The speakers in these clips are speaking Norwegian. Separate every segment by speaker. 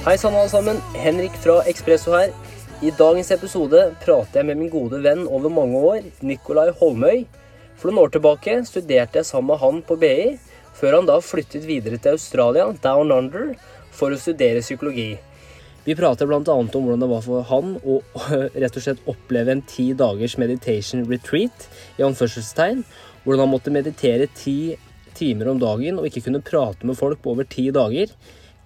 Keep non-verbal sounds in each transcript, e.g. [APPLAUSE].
Speaker 1: Hei sann, alle sammen. Henrik fra Ekspresso her. I dagens episode prater jeg med min gode venn over mange år, Nikolai Holmøy. For noen år tilbake studerte jeg sammen med han på BI, før han da flyttet videre til Australia, down under, for å studere psykologi. Vi prater bl.a. om hvordan det var for han å [LAUGHS] rett og slett oppleve en ti dagers meditation retreat, i anførselstegn. Hvordan han måtte meditere ti timer om dagen og ikke kunne prate med folk på over ti dager.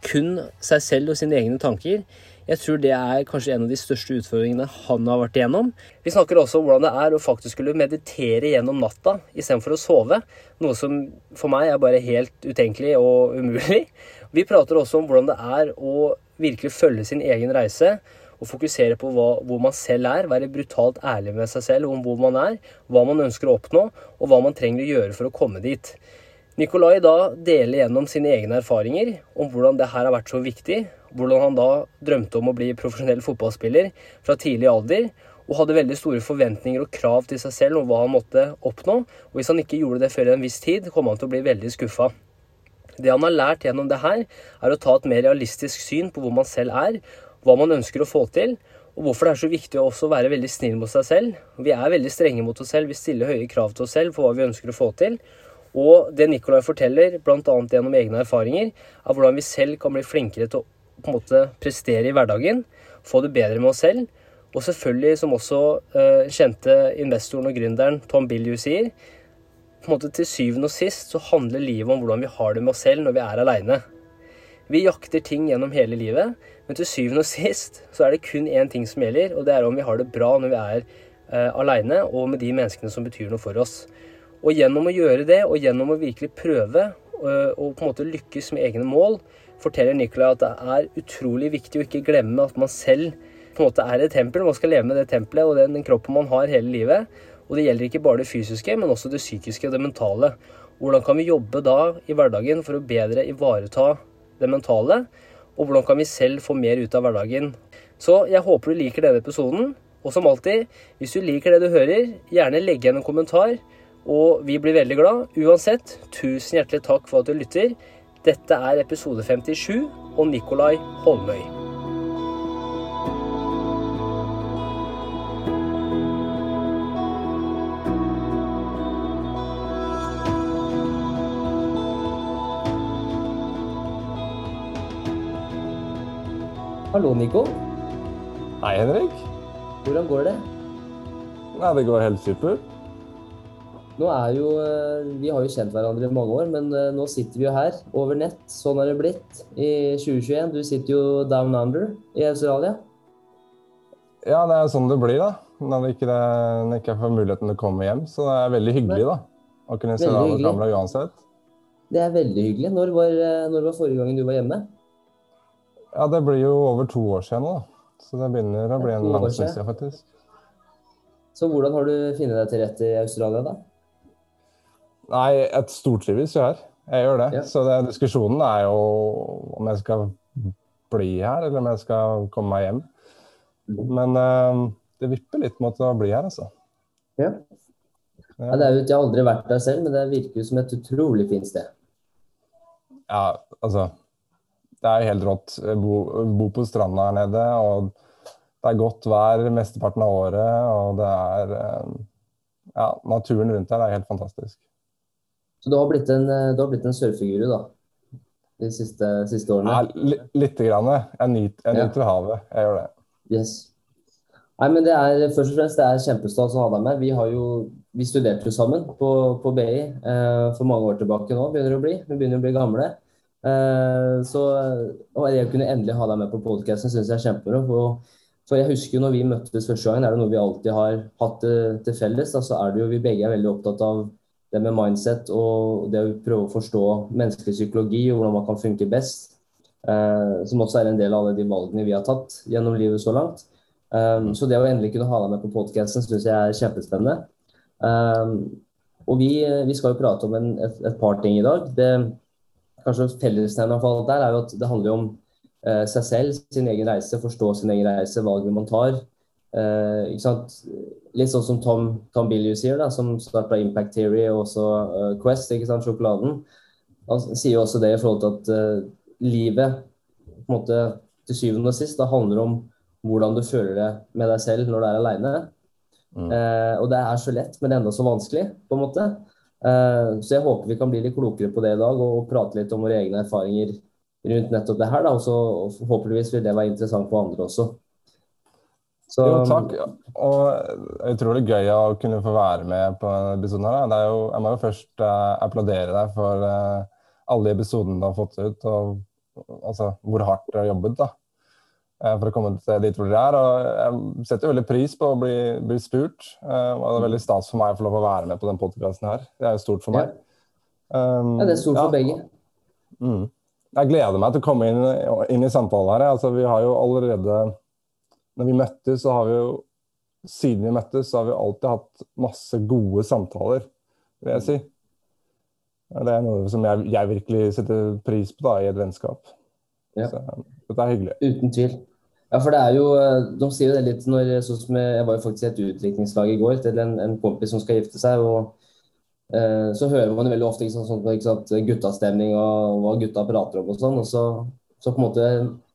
Speaker 1: Kun seg selv og sine egne tanker. Jeg tror det er kanskje en av de største utfordringene han har vært igjennom. Vi snakker også om hvordan det er å faktisk skulle meditere gjennom natta istedenfor å sove. Noe som for meg er bare helt utenkelig og umulig. Vi prater også om hvordan det er å virkelig følge sin egen reise og fokusere på hva, hvor man selv er. Være brutalt ærlig med seg selv om hvor man er, hva man ønsker å oppnå, og hva man trenger å gjøre for å komme dit. Nikolai da deler gjennom sine egne erfaringer om hvordan det her har vært så viktig. Hvordan han da drømte om å bli profesjonell fotballspiller fra tidlig alder. Og hadde veldig store forventninger og krav til seg selv om hva han måtte oppnå. Og hvis han ikke gjorde det før en viss tid, kom han til å bli veldig skuffa. Det han har lært gjennom det her, er å ta et mer realistisk syn på hvor man selv er, hva man ønsker å få til, og hvorfor det er så viktig å også være veldig snill mot seg selv. Vi er veldig strenge mot oss selv, vi stiller høye krav til oss selv for hva vi ønsker å få til. Og det Nicolai forteller, bl.a. gjennom egne erfaringer, er hvordan vi selv kan bli flinkere til å på en måte prestere i hverdagen, få det bedre med oss selv. Og selvfølgelig, som også eh, kjente investoren og gründeren Tom Billiu sier, på en måte til syvende og sist så handler livet om hvordan vi har det med oss selv når vi er aleine. Vi jakter ting gjennom hele livet, men til syvende og sist så er det kun én ting som gjelder, og det er om vi har det bra når vi er eh, aleine og med de menneskene som betyr noe for oss. Og gjennom å gjøre det, og gjennom å virkelig prøve og å på en måte lykkes med egne mål, forteller Nicolai at det er utrolig viktig å ikke glemme at man selv på en måte er et tempel. Man skal leve med det tempelet og den, den kroppen man har hele livet. Og det gjelder ikke bare det fysiske, men også det psykiske og det mentale. Hvordan kan vi jobbe da i hverdagen for å bedre ivareta det mentale? Og hvordan kan vi selv få mer ut av hverdagen? Så jeg håper du liker denne episoden. Og som alltid, hvis du liker det du hører, gjerne legg igjen en kommentar. Og vi blir veldig glad. Uansett, tusen hjertelig takk for at du lytter. Dette er episode 57 og Nikolai Holmøy. Hallo, Nico.
Speaker 2: Hei, Henrik.
Speaker 1: Hvordan går det?
Speaker 2: Nei, det går helt supert.
Speaker 1: Nå er jo, eh, Vi har jo kjent hverandre i mange år, men eh, nå sitter vi jo her over nett. Sånn er det blitt i 2021. Du sitter jo down under i Australia.
Speaker 2: Ja, det er sånn det blir, da. Når ikke, det, når ikke jeg får muligheten til å komme hjem. Så det er veldig hyggelig, da. Å kunne se deg over kamera uansett.
Speaker 1: Det er veldig hyggelig. Når var, eh, når var forrige gangen du var hjemme?
Speaker 2: Ja, det blir jo over to år siden nå, da. Så det begynner å bli en lang stund faktisk.
Speaker 1: Så hvordan har du funnet deg til rette i Australia, da?
Speaker 2: Nei, jeg stortrives jo her. Jeg gjør det. Ja. Så det, diskusjonen er jo om jeg skal bli her, eller om jeg skal komme meg hjem. Men uh, det vipper litt mot å bli her, altså.
Speaker 1: Ja. ja. ja jo, jeg har aldri vært der selv, men det virker jo som et utrolig fint sted.
Speaker 2: Ja, altså det er jo helt rått. Bo, bo på stranda her nede. og Det er godt vær mesteparten av året. Og det er uh, Ja, naturen rundt her er helt fantastisk.
Speaker 1: Så du har blitt en, du har blitt en surfeguru, da? De siste, siste årene?
Speaker 2: Ja, lite grann. Jeg nyter, jeg nyter ja. havet. Jeg gjør det.
Speaker 1: Yes. Nei, men det er først og fremst det er kjempestas å ha deg med. Vi har jo vi studerte jo sammen på, på BI eh, for mange år tilbake nå, begynner det å bli. Vi begynner å bli gamle. Eh, så jeg kunne endelig ha deg med på podkasten, syns jeg er kjempebra. For jeg husker jo når vi møttes første gang, er det noe vi alltid har hatt til, til felles. Da, så er det jo vi begge er veldig opptatt av det med mindset og det å prøve å forstå menneskelig psykologi og hvordan man kan funke best. eh, som også er en del av alle de valgene vi har tatt gjennom livet så langt. Um, så det å endelig kunne ha deg med på podkasten syns jeg er kjempespennende. Um, og vi, vi, skal jo prate om en, et, et, par ting i dag. Det, kanskje fellesnevneren der er jo at det handler om uh, seg selv, sin egen reise, forstå sin egen reise, valgene man tar. Uh, Litt sånn som Tom, Tom Billius sier, da, som starta Impact Theory og også uh, Quest, sjokoladen. Han sier jo også det i forhold til at livet på en måte til syvende og sist da handler om hvordan du føler det med deg selv når du er aleine. Mm. Og det er så lett, men enda så vanskelig, på en måte. Så jeg håper vi kan bli litt klokere på det i dag og, og prate litt om våre egne erfaringer rundt nettopp det her. Da, og så forhåpentligvis vil det være interessant for andre også.
Speaker 2: Så, jo, takk. Og utrolig gøy å kunne få være med på denne episoden. her. Det er jo, jeg må jo først uh, applaudere deg for uh, alle episodene du har fått ut, og altså, hvor hardt du har jobbet. da. uh, for å komme til dit hvor dere er. Og jeg setter veldig pris på å bli, bli spurt. Og det er veldig stas for meg å få lov å være med på den podkasten her. Det er jo stort for meg.
Speaker 1: Um, ja, det er stort for begge.
Speaker 2: Mm. Jeg gleder meg til å komme inn, inn i samtalen her. Altså, vi har jo allerede Når vi møttes, så har vi jo Siden vi møttes, så har vi alltid hatt masse gode samtaler, vil jeg si. Det er noe som jeg, jeg virkelig setter pris på da, i et vennskap. Ja. Så, dette er hyggelig.
Speaker 1: Uten tvil. Ja, for det er jo eh, De sier jo det litt når sånn som jeg, var jo faktisk i et utdrikningslag i går til en, en, kompis som skal gifte seg. og eh, Så hører man jo veldig ofte ikke sant, sånn, ikke sant, guttastemning og hva gutta prater om og sånn. og så, så, på en måte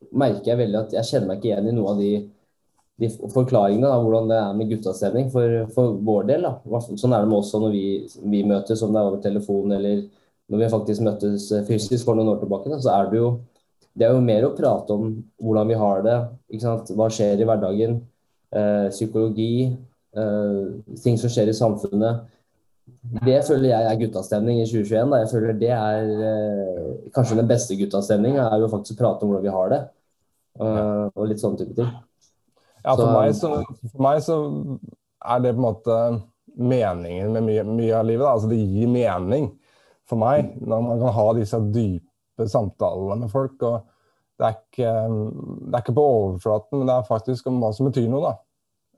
Speaker 1: merker jeg veldig at jeg kjenner meg ikke igjen i noen av de, de forklaringene av hvordan det er med guttastemning for, for vår del. da. Sånn er det med oss når vi, vi møtes, om det er over telefon eller når vi faktisk møttes fysisk for noen år tilbake. Da, så er det jo det er jo mer å prate om hvordan vi har det, hva skjer i hverdagen, eh, psykologi, eh, ting som skjer i samfunnet. Det føler jeg er guttastemning i 2021. Da. Jeg føler det er eh, kanskje den beste guttastemninga, er jo faktisk å prate om hvordan vi har det. Uh, og litt sånne type ting.
Speaker 2: Ja, for, så, meg så, for, meg så, er det på en måte meningen med mye, mye av livet. Da. Altså det gir mening for meg når man kan ha disse dype samtalene med folk. og det er, ikke, det er ikke på overflaten, men det er faktisk om hva som betyr noe. da.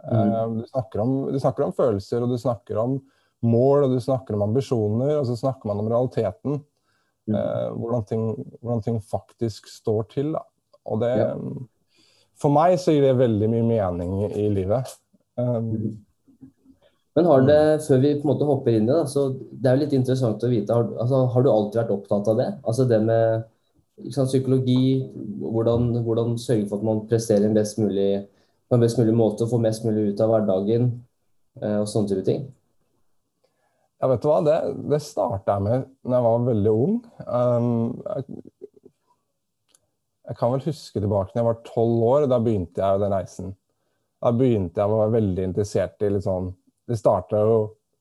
Speaker 2: Mm. Eh, du, snakker om, du, snakker om, følelser, og du snakker om mål, og du snakker om ambisjoner, og så snakker man om realiteten. Mm. Eh, hvordan, ting, hvordan, ting, faktisk står til. Da. Og det ja. For meg så gir det veldig mye mening i, i livet. Um,
Speaker 1: men har det, før vi på en måte hopper inn i det, så det er jo litt interessant å vite, har, altså, har du alltid vært opptatt av det? Altså det med sant, psykologi, hvordan, hvordan, sørge for at man presterer best mulig, på en best mulig måte og får mest mulig ut av hverdagen eh, og sånne type ting?
Speaker 2: Ja, vet du hva, det, det starta jeg med da jeg var veldig ung. Um, jeg, jeg, kan vel huske tilbake da jeg var tolv år, da begynte jeg den reisen. Da begynte jeg å være veldig interessert i litt sånn det starta jo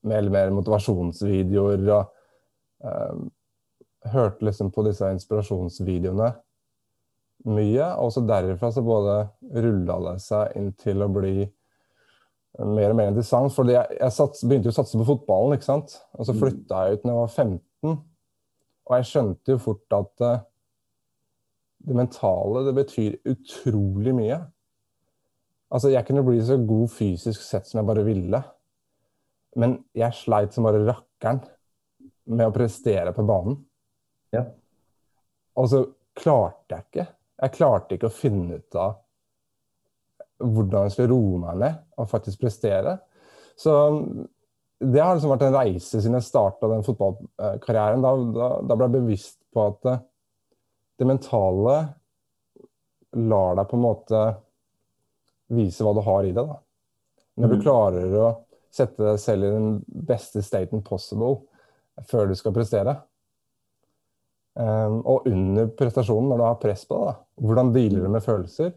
Speaker 2: med mer motivasjonsvideoer og um, hørte liksom på disse inspirasjonsvideoene mye. Og så derifra så både rulla det seg inn til å bli mer og mer interessant. For jeg, jeg sats, begynte jo å satse på fotballen, ikke sant. Og så mm. flytta jeg ut når jeg var 15. Og jeg skjønte jo fort at uh, det mentale, det betyr utrolig mye. Altså, jeg kunne bli så god fysisk sett som jeg bare ville. Men jeg sleit som bare rakkeren med å prestere på banen.
Speaker 1: Ja.
Speaker 2: Og så klarte jeg ikke. Jeg klarte ikke å finne ut av hvordan jeg skulle roe meg ned og faktisk prestere. Så det har liksom vært en reise siden jeg starta den fotballkarrieren. Da, da, da, ble jeg bevisst på at det mentale lar deg på en måte vise hva du har i deg. Da. Når du mm. klarer å sette deg selv i den beste staten possible før du skal prestere. Um, og under prestasjonen, når du har press på deg, hvordan dealer du med følelser?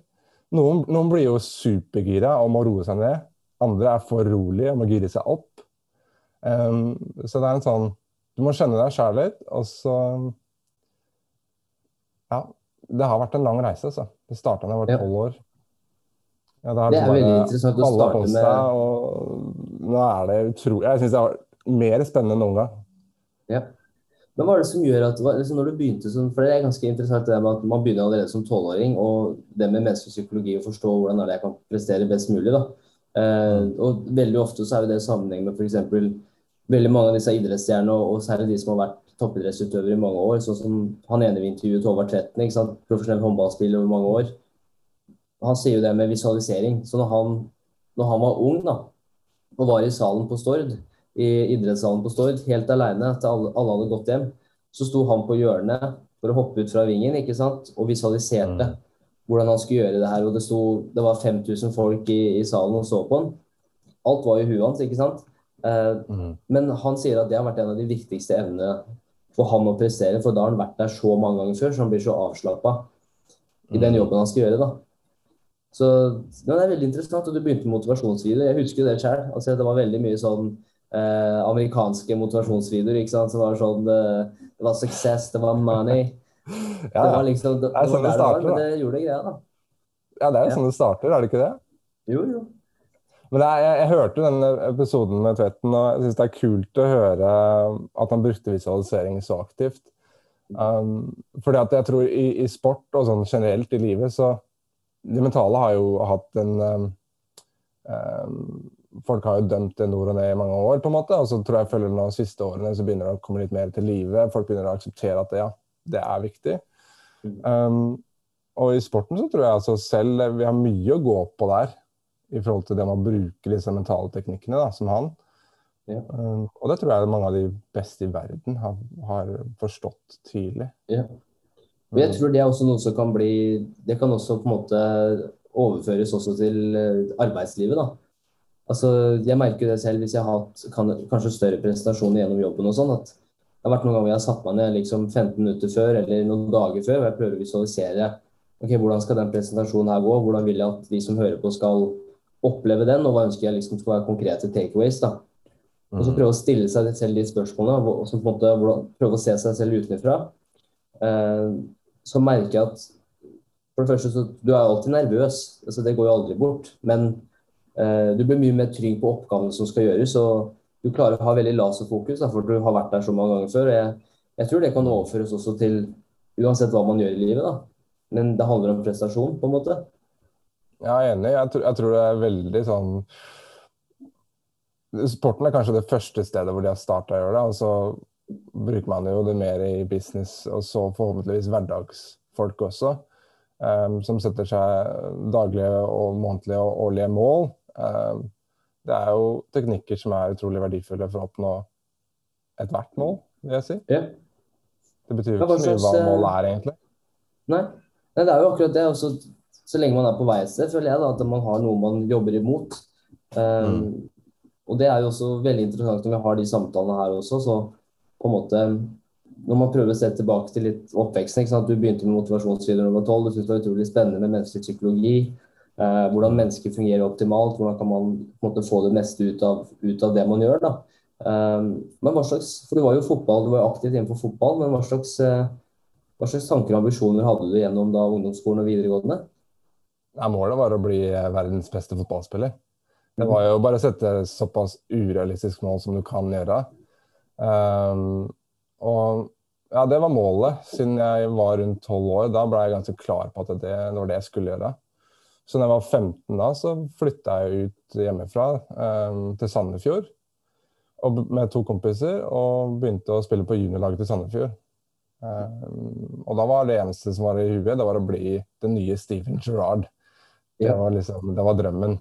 Speaker 2: Noen, noen, blir jo supergira og må roe seg ned. Andre er for rolige og må gire seg opp. Um, så det er en sånn Du må kjenne deg sjæl litt, og så. Det har vært en lang reise, altså. Det starta da jeg var tolv år.
Speaker 1: Ja, det, det, er veldig interessant å starte med seg,
Speaker 2: og Nå er det utrolig Jeg syns det er mer spennende enn noen gang.
Speaker 1: Ja. Men hva er det som gjør at liksom når du begynte som, For det er ganske interessant det med at man begynner allerede som tolvåring, og det med menneskelig psykologi å forstå hvordan er det jeg kan prestere best mulig. da. Eh, mm. og veldig ofte så er det sammenheng med f.eks. veldig mange av disse idrettsstjernene, og, og særlig de som har vært toppidrettsutøvere i mange år, sånn som han ene vi intervjuet, Håvard Tretten, ikke sant? profesjonell håndballspiller over mange år han sier jo det med visualisering. Så når han, når han var ung da, og var i salen på Stord, i idrettssalen på Stord, helt alene etter alle, alle hadde gått hjem, så sto han på hjørnet for å hoppe ut fra vingen ikke sant? og visualiserte. Mm. hvordan han skulle gjøre det her. Og det, sto, det var 5000 folk i, i, salen og så på han. Alt var i huet hans, ikke sant. Eh, mm. Men han sier at det har vært en av de viktigste evnene for han å prestere. For da har han vært der så mange ganger før, så han blir så avslappa i den mm. jobben han skal gjøre. da. Så Det er veldig interessant. og Du begynte med motivasjonsvideoer. Jeg husker det sjøl. Altså, det var veldig mye sånn eh, amerikanske motivasjonsvideoer. ikke sant? Som var sånn det, det var success, det var money. [LAUGHS]
Speaker 2: Ja, det var liksom, det, det er sånn det starter,
Speaker 1: men det gjorde greia, da.
Speaker 2: Ja, det er jo ja. sånn det starter, er det ikke det?
Speaker 1: Jo, jo.
Speaker 2: Men jeg, jeg, jeg, hørte den episoden med Tvetten, og jeg syns det er kult å høre at han brukte visualisering så aktivt. Um, fordi at jeg tror i, i, sport og sånn generelt i livet, så Det mentale har jo hatt en um, um, Folk har jo dømt det nord og ned i mange år, på en måte, og så tror jeg følger de siste årene så begynner det å komme litt mer til live. Folk begynner å akseptere at det, ja, det er viktig. Mm. Um, og i sporten så tror jeg altså selv vi har mye å gå på der i forhold til det med å bruke disse mentale teknikkene da, som han. Ja. Um, og det tror jeg mange av de beste i verden har, har forstått tidlig.
Speaker 1: Ja. Og jeg tror det er også noe som kan bli Det kan også på en måte overføres også til eh, arbeidslivet. da. Altså, Jeg merker det selv hvis jeg har hatt kan, kanskje større presentasjoner gjennom jobben. og sånn, at Det har vært noen ganger jeg har satt meg ned liksom 15 minutter før eller noen dager før og jeg prøver å visualisere ok, hvordan skal den presentasjonen her gå. Hvordan vil jeg at de som hører på, skal oppleve den, og hva ønsker jeg liksom skal være konkrete takeaways. da. Og så mm. prøve å stille seg selv de spørsmålene, og så på en måte prøve å se seg selv utenfra. Eh, så merker jeg at for det første så du er alltid nervøs, altså det går jo aldri bort. Men eh, du blir mye mer trygg på oppgavene som skal gjøres. og du klarer å ha veldig laserfokus, da, for du har vært der så mange ganger før. Jeg, jeg, tror det kan overføres også til uansett hva man gjør i livet. da. Men det handler om prestasjon, på en måte.
Speaker 2: Ja, jeg er enig. Jeg tror, jeg tror det er veldig sånn Sporten er kanskje det første stedet hvor de har starta å gjøre det. og så bruker man jo det mer i business, og så forhåpentligvis hverdagsfolk også. Um, som setter seg daglige og månedlige og årlige mål. Um, det er jo teknikker som er utrolig verdifulle for å oppnå ethvert mål, vil jeg si.
Speaker 1: Ja.
Speaker 2: Det betyr jo ikke så mye hva målet er, egentlig.
Speaker 1: Nei. Nei, det er jo akkurat det. Også, så lenge man er på vei et sted, føler jeg da, at man har noe man jobber imot. Um, mm. Og det er jo også veldig interessant når vi har de samtalene her også. så på en måte når man prøver å se tilbake til litt oppveksten. ikke sant? Du begynte med motivasjonsvideo nummer tolv. Du syntes det var utrolig spennende med menneskelig psykologi. Eh, hvordan mennesker fungerer optimalt. Hvordan kan man måte få det meste ut av, ut av det man gjør. da. Eh, men hva slags, For du var jo fotball, du var jo aktivt innenfor fotball. Men hva slags, eh, hva slags tanker og ambisjoner hadde du gjennom da ungdomsskolen og videregående?
Speaker 2: Ja, målet var å bli verdens beste fotballspiller. Det var jo bare å sette såpass urealistisk mål som du kan gjøre. Um, og ja, det var målet. Siden jeg var rundt tolv år, da ble jeg ganske klar på at det var det jeg skulle gjøre. Så da jeg var 15 da, så flytta jeg ut hjemmefra um, til Sandefjord med to kompiser og begynte å spille på juniorlaget til Sandefjord. Um, og da var det eneste som var i huet, det var å bli den nye Steven Gerrard. Det var, liksom, det var drømmen.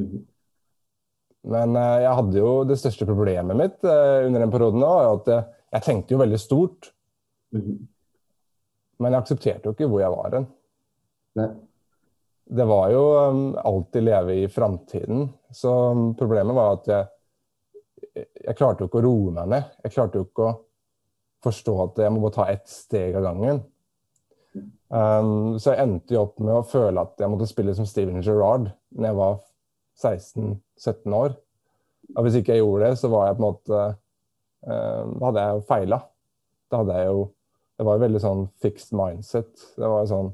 Speaker 2: Mhm. Men uh, jeg hadde jo det største problemet mitt uh, under den perioden var at jeg, tenkte jo veldig stort. Mm. Men jeg aksepterte jo ikke hvor jeg var hen. Det var jo um, alltid leve i framtiden. Så um, problemet var at jeg, jeg klarte jo ikke å roe meg ned. Jeg klarte jo ikke å forstå at jeg må bare ta ett steg av gangen. Um, så jeg endte jo opp med å føle at jeg måtte spille som Steven Gerrard når jeg var 16-17 år. Og hvis ikke jeg gjorde det, så var jeg på en måte um, hadde jeg jo feila. Da hadde jeg jo Det var jo veldig sånn fixed mindset. Det var jo sånn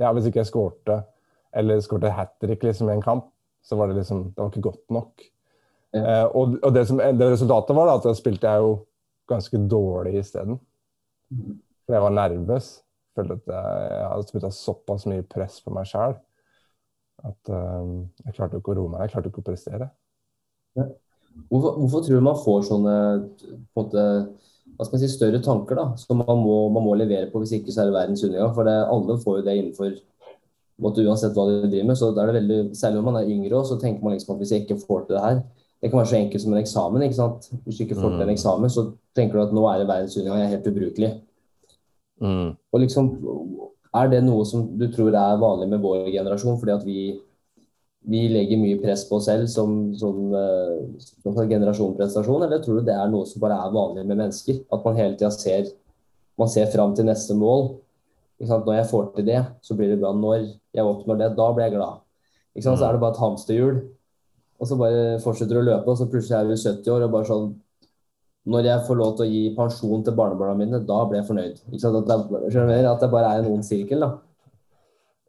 Speaker 2: Ja, hvis ikke jeg skårte eller skårte hat trick liksom, i en kamp, så var det liksom Det var ikke godt nok. Ja. Uh, og, og det, som, det, resultatet var da, at da spilte jeg jo ganske dårlig isteden. For jeg var nervøs. Følte at jeg, hadde spytta såpass mye press på meg sjæl at uh, jeg klarte ikke å roe meg. Jeg klarte ikke å prestere.
Speaker 1: Ja. Hvorfor, hvorfor, tror du man får sånne på måte, si, større tanker da, som man må, man må levere på? Hvis ikke så er det verdens undergang. For det, alle får jo det innenfor måte, uansett hva de driver med. så er det veldig, Særlig når man er yngre, så tenker man liksom at hvis jeg ikke får til det her Det kan være så enkelt som en eksamen. ikke sant? Hvis du ikke får til en mm. eksamen, så tenker du at nå er det verdens undergang, jeg er helt ubrukelig. Mm. Og liksom, er det noe som du tror er vanlig med vår generasjon, fordi at vi, vi legger mye press på oss selv som, som, eh, som generasjonprestasjon, eller tror du det er noe som bare er vanlig med mennesker? At man hele tida ser man ser fram til neste mål. Når jeg får til det, så blir det bra. Når jeg oppnår det, da blir jeg glad. Så er det bare et hamsterhjul. Og så bare fortsetter du å løpe, og så plutselig er du 70 år og bare sånn Når jeg får lov til å gi pensjon til barnebarna mine, da blir jeg fornøyd. At det, at det bare er en ond sirkel, da.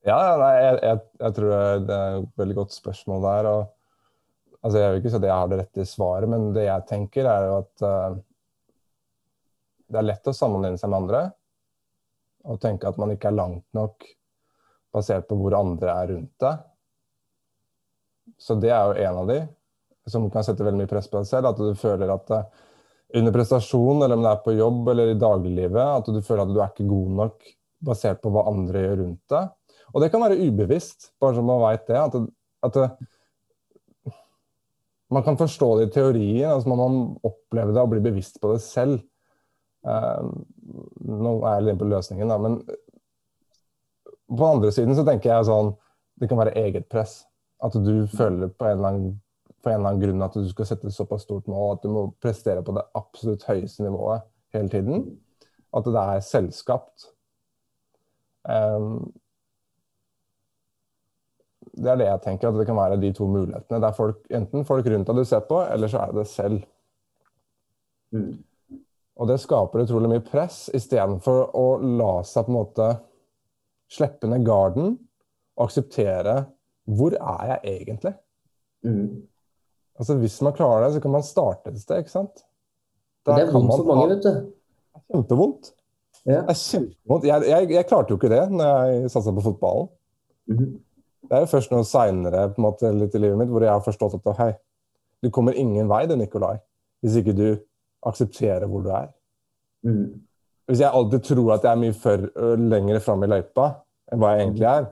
Speaker 2: Ja, nei, jeg, jeg, jeg, tror det er et veldig godt spørsmål der. og altså Jeg vil ikke si at jeg har det rette svaret, men det jeg tenker, er jo at uh, det er lett å sammenligne seg med andre og tenke at man ikke er langt nok basert på hvor andre er rundt deg. Så det er jo en av de som kan sette veldig mye press på deg selv. At du føler at eh, under prestasjon, eller om det er på jobb eller i dagliglivet, at du føler at du er ikke god nok basert på hva andre gjør rundt deg. Og det kan være ubevisst, bare så man veit det. At, at man kan forstå det i teorien, altså man må oppleve det og bli bevisst på det selv. Uh, nå er jeg litt på løsningen, da, men på andre siden så tenker jeg sånn Det kan være eget press. At du føler på en eller annen, på en eller annen grunn at du skal sette et såpass stort mål at du må prestere på det absolutt høyeste nivået hele tiden. At det er selvskapt. Um, det er det jeg tenker, at det kan være de to mulighetene. Det er folk, enten folk rundt deg du ser på, eller så er det det selv. Mm. Og det skaper utrolig mye press, istedenfor å la seg på en måte slippe ned garden og akseptere hvor er jeg egentlig? Mm. Altså Hvis man klarer det, så kan man starte et sted, ikke sant?
Speaker 1: Der det er vondt for mange, vet du.
Speaker 2: Kjempevondt. Ja. Det er kjempevondt. Jeg, jeg, jeg, klarte jo ikke det når jeg satsa på fotballen. Mm. Det er jo først nå seinere litt i livet mitt hvor jeg har forstått at hei, du kommer ingen vei, det, Nikolai, hvis ikke du aksepterer hvor du er. Mm. Hvis jeg alltid tror at jeg er mye før, lenger fram i løypa enn hva jeg egentlig er,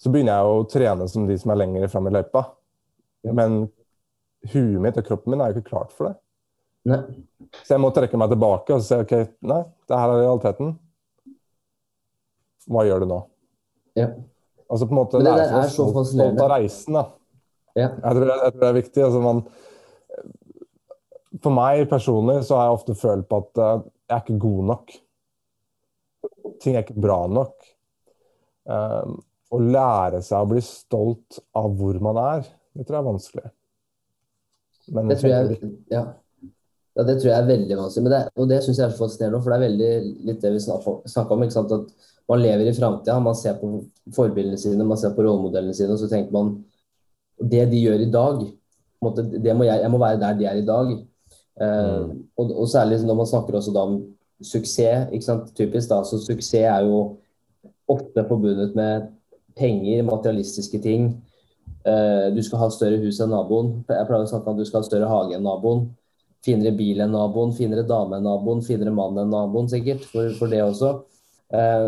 Speaker 2: så begynner jeg å trene som de som er lenger fram i løypa. Men huet mitt og kroppen min er jo ikke klart for det. Nei. Så jeg må trekke meg tilbake og si OK, nei, det her er realiteten. Hva gjør du nå?
Speaker 1: Ja.
Speaker 2: Altså på en måte, det, er er så stolt av reisen, da. Ja. Jeg, tror, jeg, tror, det er viktig. altså man for meg personlig så har jeg ofte følt på at uh, jeg er ikke god nok. Ting er ikke bra nok. Um, å lære seg å bli stolt av hvor man er, det tror jeg er vanskelig.
Speaker 1: Men, det tror jeg, ja. ja. det tror jeg er veldig vanskelig. Det, og det syns jeg er så fascinerende, for det er veldig litt det vi snakka om. At man lever i framtida, man ser på forbildene sine, man ser på rollemodellene sine, og så tenker man det de gjør i dag, måte, må jeg, jeg må være der de er i dag. Uh, og, og, særlig når man snakker også da om suksess. ikke sant, typisk da, så Suksess er jo ofte forbundet med penger, materialistiske ting. Uh, du skal ha større hus enn naboen. Jeg pleier å snakke om at du skal ha større hage enn naboen. Finere bil enn naboen, finere dame enn naboen, finere mann enn naboen, sikkert. For, for det også. Eh,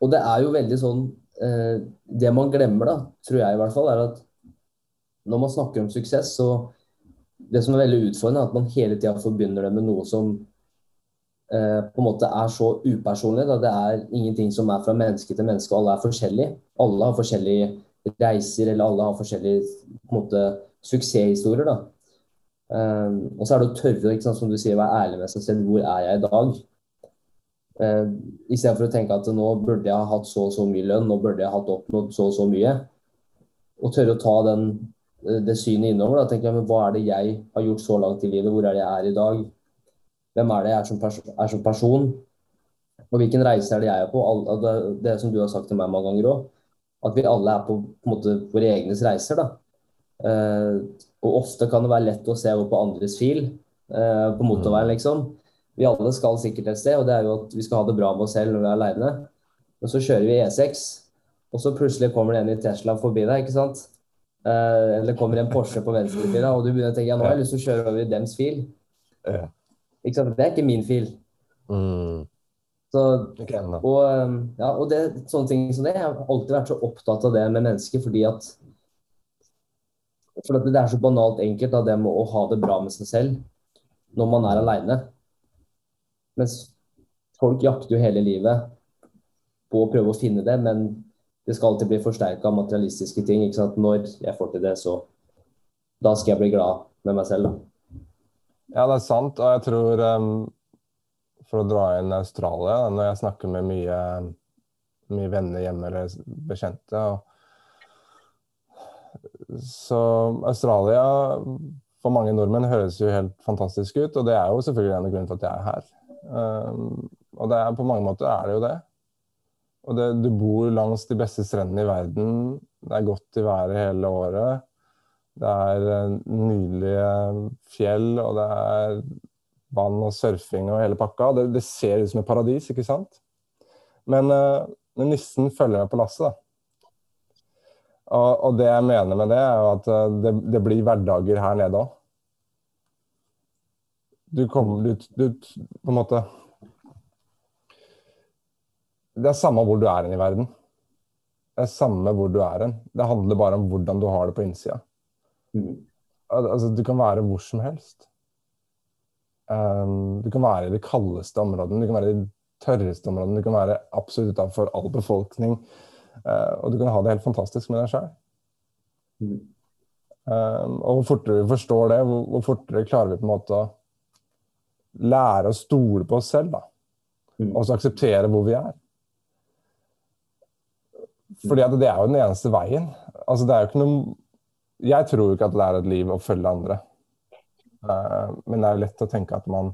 Speaker 1: og det er jo veldig sånn Det man glemmer, da, tror jeg i hvert fall, er at når man snakker om suksess, så det som er veldig utfordrende, er at man hele tida forbinder det med noe som eh, på en måte er så upersonlig. Da. Det er ingenting som er fra menneske til menneske, og alle er forskjellige. Alle har forskjellige reiser, eller alle har forskjellige på en måte, suksesshistorier. da. Um, og så er det å tørre sant, som du sier, være ærlig med seg selv. Hvor er jeg i dag? Uh, Istedenfor å tenke at nå burde jeg ha hatt så og så mye lønn, nå burde jeg ha oppnådd så og så mye. Og tørre å ta den Eh, det synet innover. Da tenker jeg, men Hva er det jeg har gjort så langt i livet? Hvor er det jeg er i dag? Hvem er det jeg er som, pers er som person? Og hvilken reise er det jeg er på? Det, det som du har sagt til meg mange ganger òg. At vi alle er på, på måte, våre egnes reiser. da. Uh, og ofte kan det være lett å se over på andres fil uh, på motorveien, mm. liksom. Vi alle skal sikkert et sted, og det er jo at vi skal ha det bra med oss selv når vi er aleine. Men så kjører vi E6, og så plutselig kommer det en i Tesla forbi deg, ikke sant. Uh, eller kommer en Porsche på venstresida, og du begynner å tenke ja, nå har jeg lyst til å kjøre over i dems fil. Ja. Ikke sant? Det er ikke min fil. Mm. Så, og, um, ja, og det, sånne ting som det, Jeg har alltid vært så opptatt av det med mennesker fordi at for det er så banalt enkelt da, det med å ha det bra med seg selv når man er aleine. Mens folk jakter jo hele livet på å prøve å finne det, men det skal alltid bli forsterka av materialistiske ting. ikke sant? Når jeg får til det, så da skal jeg bli glad med meg selv. Da.
Speaker 2: Ja, det er sant. Og jeg tror, um, for å dra inn Australia, når jeg snakker med mye, mye venner hjemme eller bekjente Så Australia for mange nordmenn høres jo helt fantastisk ut, og det er jo selvfølgelig en av grunnene til at jeg er her. Um, og er, på mange måter er det jo det. Og det, du bor langs de beste strendene i verden. Det er godt i været hele året. Det er eh, nydelige fjell, og det er vann og surfing og hele pakka. Det, det ser ut som et paradis, ikke sant? Men, uh, men nissen følger med på lasset, da. Og, og, det jeg mener med det, er jo at uh, det, det, blir hverdager her nede òg. Du kommer du, du, På en måte det er samme hvor du er hen i verden. Det er samme hvor du er hen. Det handler bare om hvordan du har det på innsida. Mm. Altså, du kan være hvor som helst. Um, du kan være i de kaldeste områdene, du kan være i de tørreste områdene, du kan være absolutt utenfor all befolkning. Uh, og du kan ha det helt fantastisk med deg sjøl. Mm. Um, og hvor fortere vi forstår det, hvor, hvor, fortere klarer vi på en måte å lære å stole på oss selv. da. Mm. Og så akseptere hvor vi er. Fordi at det er jo den eneste veien. Altså det er jo ikke noe Jeg tror ikke at det er et liv å følge andre. Uh, men det er jo lett å tenke at man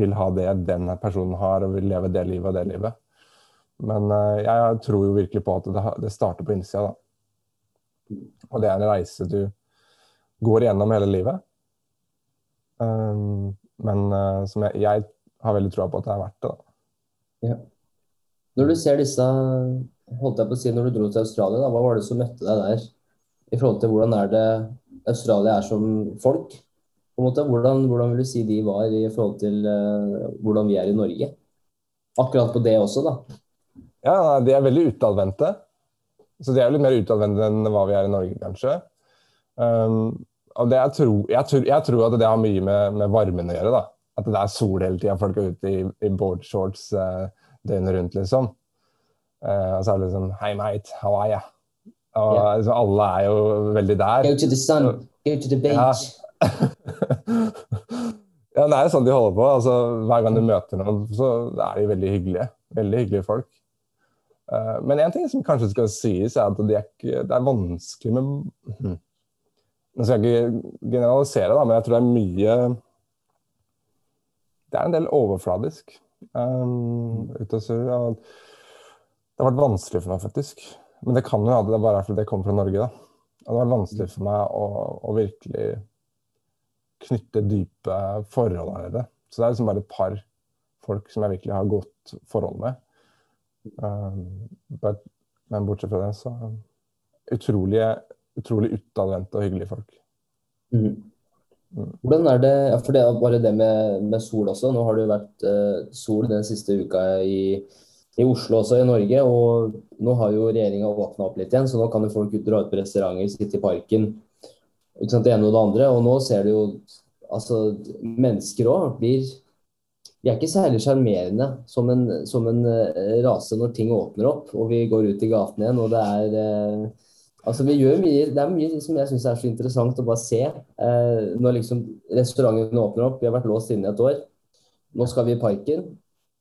Speaker 2: vil ha det den personen har, og vil leve det livet og det livet. Men uh, jeg tror jo virkelig på at det, starter på innsida, da. Og det er en reise du går igjennom hele livet. Um, men som jeg, jeg, har veldig troa på at det er verdt det. da.
Speaker 1: Ja. Når du ser disse holdt jeg på å si, når du dro til Australia, da, hva var det som møtte deg der? I forhold til hvordan er det Australia er som folk? På en måte, Hvordan, hvordan vil du si de var i forhold til uh, hvordan vi er i Norge? Akkurat på det også, da.
Speaker 2: Ja, de er veldig utadvendte. Så de er litt mer utadvendte enn hva vi er i Norge, kanskje. Um, og det jeg, tror, jeg, tror, jeg, tror, at det har mye med, med, varmen å gjøre. da. At det er sol hele tida. Folk er ute i, i boardshorts uh, døgnet rundt, liksom. Uh, og så er det liksom Hei, mate, how are you? Og yeah. liksom, alle er jo veldig der.
Speaker 1: Go to the sun, go to the beach.
Speaker 2: Ja. [LAUGHS] ja, det er jo sånn de holder på. Altså, hver gang du møter noen, så er de veldig hyggelige. Veldig hyggelige folk. Uh, men en ting som kanskje skal sies, er at det er, ikke, det er vanskelig med hmm. Nå skal jeg ikke generalisere, da, men jeg tror det er mye Det er en del overfladisk um, ute og surrer. Det har vært vanskelig for meg, faktisk. Men det kan jo hende det bare er fordi jeg kommer fra Norge. da. Det har vært vanskelig for meg å, å virkelig knytte dype forhold her nede. Så det er liksom bare et par folk som jeg virkelig har godt forhold med. Um, men bortsett fra det, så utrolig, utrolig utadvendte og hyggelige folk.
Speaker 1: Mm. Mm. Hvordan er det, ja, for det er bare det med, med sol også. Nå har det jo vært uh, sol den siste uka i i Oslo også, i Norge. Og nå har jo regjeringa våkna opp litt igjen, så nå kan jo folk dra ut på restauranter, sitte i parken. Sant, Det ene og det andre. Og nå ser du jo altså Mennesker òg blir De er ikke særlig sjarmerende som, som, en eh, rase når ting åpner opp og vi går ut i gaten igjen. og det er eh, Altså, vi gjør mye, Det er mye som jeg syns er så interessant å bare se. Eh, når liksom restaurantene åpner opp, vi har vært låst inne et år. Nå skal vi i parken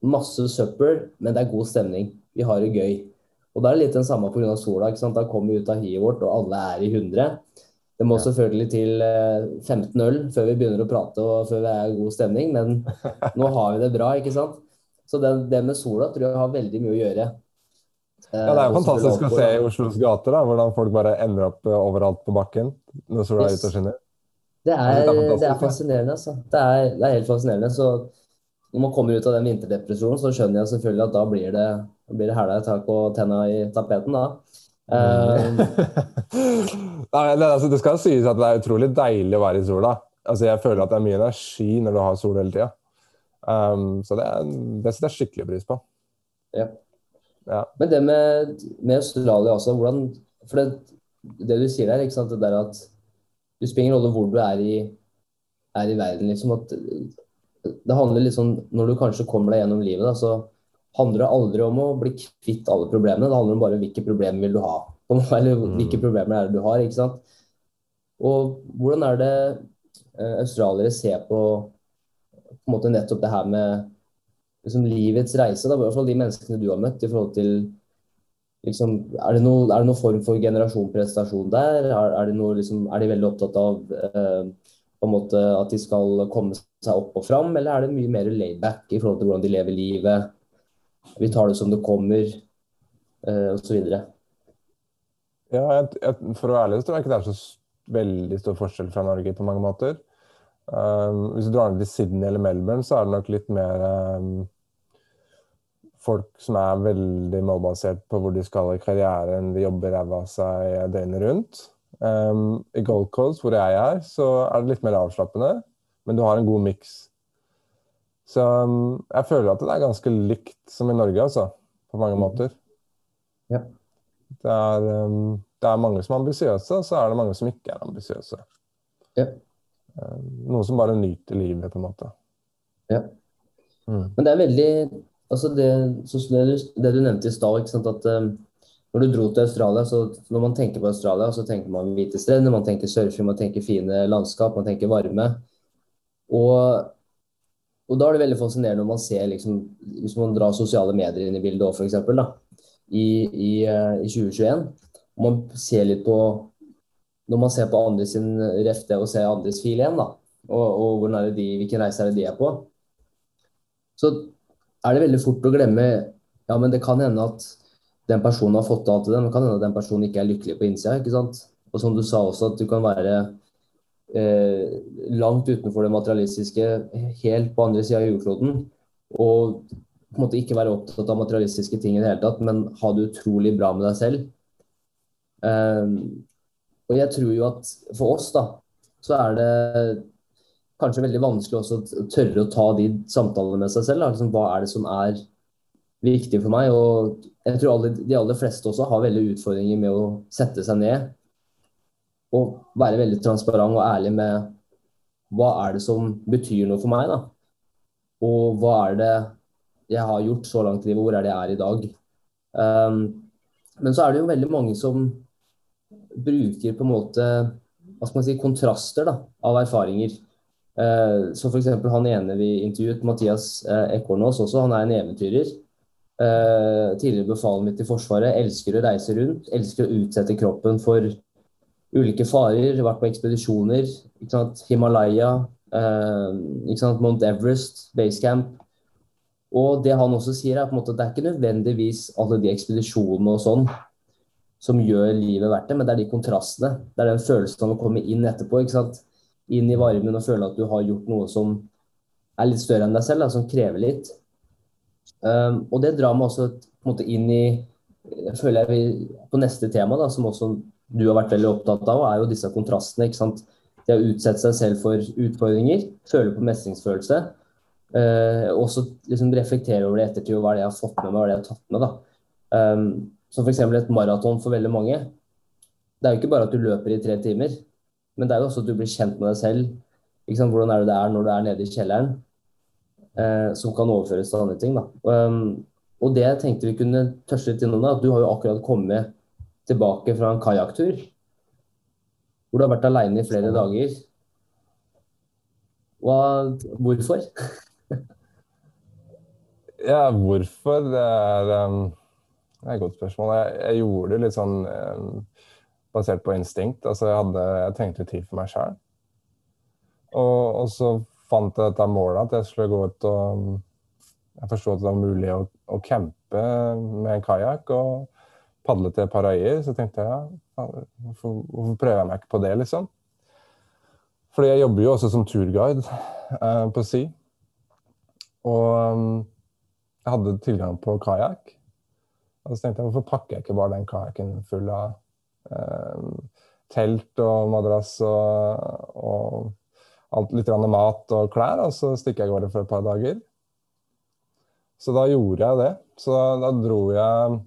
Speaker 1: masse søppel, men det er god stemning. Vi har det gøy. Og da er det litt den samme pga. sola. ikke sant? Da kommer vi ut av hiet vårt, og alle er i 100. Det må selvfølgelig til 15 eh, øl før vi begynner å prate og før vi er i god stemning, men [LAUGHS] nå har vi det bra, ikke sant. Så det, det med sola tror jeg har veldig mye å gjøre.
Speaker 2: Ja, Det er jo fantastisk å se i Oslos gater da, hvordan folk bare ender opp eh, overalt på bakken når sola er ute og skinner.
Speaker 1: Det er, det er, fascinerende, altså. Det er, det er helt fascinerende. Så når man kommer ut av den vinterdepresjonen, så skjønner jeg selvfølgelig at da blir det, blir det hæla i tak og tenna i tapeten. da. Uh, [LAUGHS]
Speaker 2: Nei, det, altså, det, skal sies at det er utrolig deilig å være i sola. Altså, jeg føler at det er mye energi når du har sol hele tida. Um, så det, det setter jeg skikkelig pris på.
Speaker 1: Ja. ja. Men det med, med Australia også, hvordan For det, det du sier der, ikke sant, det der at du spiller ingen rolle hvor du er i, er i verden. liksom, at det handler litt sånn Når du kanskje kommer deg gjennom livet, da, så handler det aldri om å bli kvitt alle problemene. Det handler om bare hvilke problemer vil du ha. Eller
Speaker 2: Mm.
Speaker 1: hvilke problemer er det du har, ikke sant. Og hvordan er det eh, australiere ser på på en måte nettopp det her med liksom livets reise, da, i hvert fall de menneskene du har møtt, i forhold til liksom, er, det noe, er det noen form for generasjonprestasjon der? Er, er, det noe, liksom, er de veldig opptatt av eh, på en måte at de skal komme seg opp og fram, eller er det mye mer laidback i forhold til hvordan de lever livet? Vi tar det som det kommer, eh, osv.
Speaker 2: Ja, for å være ærlig så tror jeg ikke det er så veldig stor forskjell fra Norge på mange måter. Um, hvis du drar ned til Sydney eller Melbourne, så er det nok litt mer um, folk som er veldig målbasert på hvor de skal i karrieren. De jobber ræva av seg døgnet rundt. Um, I Gold Coast, hvor jeg er, så er det litt mer avslappende, men du har en god miks. Så um, jeg føler at det er ganske likt som i Norge, altså. På mange måter.
Speaker 1: Ja.
Speaker 2: Det er, um, det er mange som er ambisiøse, og så er det mange som ikke er ambisiøse.
Speaker 1: Ja.
Speaker 2: Um, noen som bare nyter livet, på en måte.
Speaker 1: Ja.
Speaker 2: Mm.
Speaker 1: Men det er veldig altså det, det, du, det du nevnte i stad, at når du dro til Australia, så når man tenker på Australia, så tenker man hvite strender, man tenker surfing, man tenker fine landskap, man tenker varme. Og, og da er det veldig fascinerende når man ser, liksom, hvis man drar sosiale medier inn i bildet òg, f.eks., i, i, eh, i 2021, og man ser litt på Når man ser på andre sin refte og ser andres fil igjen, da, og, og de, hvilken reise er det de er på, så er det veldig fort å glemme Ja, men det kan hende at den personen har fått til alt det men det kan hende at den personen ikke er lykkelig på innsida. ikke sant? Og som du sa også, at du kan være eh, langt utenfor det materialistiske, helt på andre sida av jordkloden, og på en måte ikke være opptatt av materialistiske ting i det hele tatt, men ha det utrolig bra med deg selv. Eh, og jeg tror jo at for oss, da, så er det kanskje veldig vanskelig også å tørre å ta de samtalene med seg selv. Liksom, hva er det som er viktig for meg? Og jeg tror alle, de aller fleste også har veldig utfordringer med å sette seg ned og være veldig transparent og ærlig med hva er det som betyr noe for meg, da? Og hva er det jeg har gjort så langt i livet, hvor er det jeg er i dag? Um, men så er det jo veldig mange som bruker på en måte hva skal man si, kontraster da, av erfaringer. Uh, så f.eks. han ene vi intervjuet, Mathias uh, Ekornås også, han er en eventyrer. Uh, tidligere befalet mitt i Forsvaret. Elsker å reise rundt, elsker å utsette kroppen for ulike farer. Vært på ekspedisjoner. Himalaya, eh? Mount Everest, Basecamp. Og det han også sier, er på en måte at det er ikke nødvendigvis alle de ekspedisjonene og sånn som gjør livet verdt det, men det er de kontrastene. Det er den følelsen av å komme inn etterpå. ikke sant? Inn i varmen og føle at du har gjort noe som er litt større enn deg selv, da, som krever litt. Um, og det drar meg også på en måte inn i jeg føler jeg vil, På neste tema, da, som også du har vært veldig opptatt av, er jo disse kontrastene. ikke sant? Det å utsette seg selv for utfordringer, føle på mestringsfølelse. Uh, også liksom reflektere over det i ettertid, og hva er det jeg har fått med meg, hva er det jeg har tatt med. da. Um, som f.eks. et maraton for veldig mange. Det er jo ikke bare at du løper i tre timer, men det er jo også at du blir kjent med deg selv. ikke sant? Hvordan er det det er når du er nede i kjelleren? Uh, som kan overføres til andre ting. da. Um, og det jeg tenkte vi kunne tørste litt innom, da, at du har jo akkurat kommet tilbake fra en kajakktur. Hvor du har vært alene i flere dager. Hva, hvorfor? [LAUGHS]
Speaker 2: Ja, hvorfor? Det er, um, det er et godt spørsmål. Jeg, jeg gjorde det litt sånn um, basert på instinkt. Altså, jeg, hadde, jeg trengte litt tid for meg sjøl. Og, og, så fant jeg dette målet, at jeg skulle gå ut og um, Jeg forsto at det var mulig å, å campe med en kajakk og padle til paraier. Så tenkte jeg ja, hvorfor, hvorfor prøver jeg meg ikke på det, liksom? Fordi jeg jobber jo også som turguide uh, på si. Og um, jeg hadde tilgang på kajakk. Og så tenkte jeg hvorfor pakker jeg ikke bare den kajakken full av eh, telt og madrass og, og alt, litt mat og klær, og så stikker jeg av gårde for et par dager. Så da gjorde jeg det. Så da, da dro jeg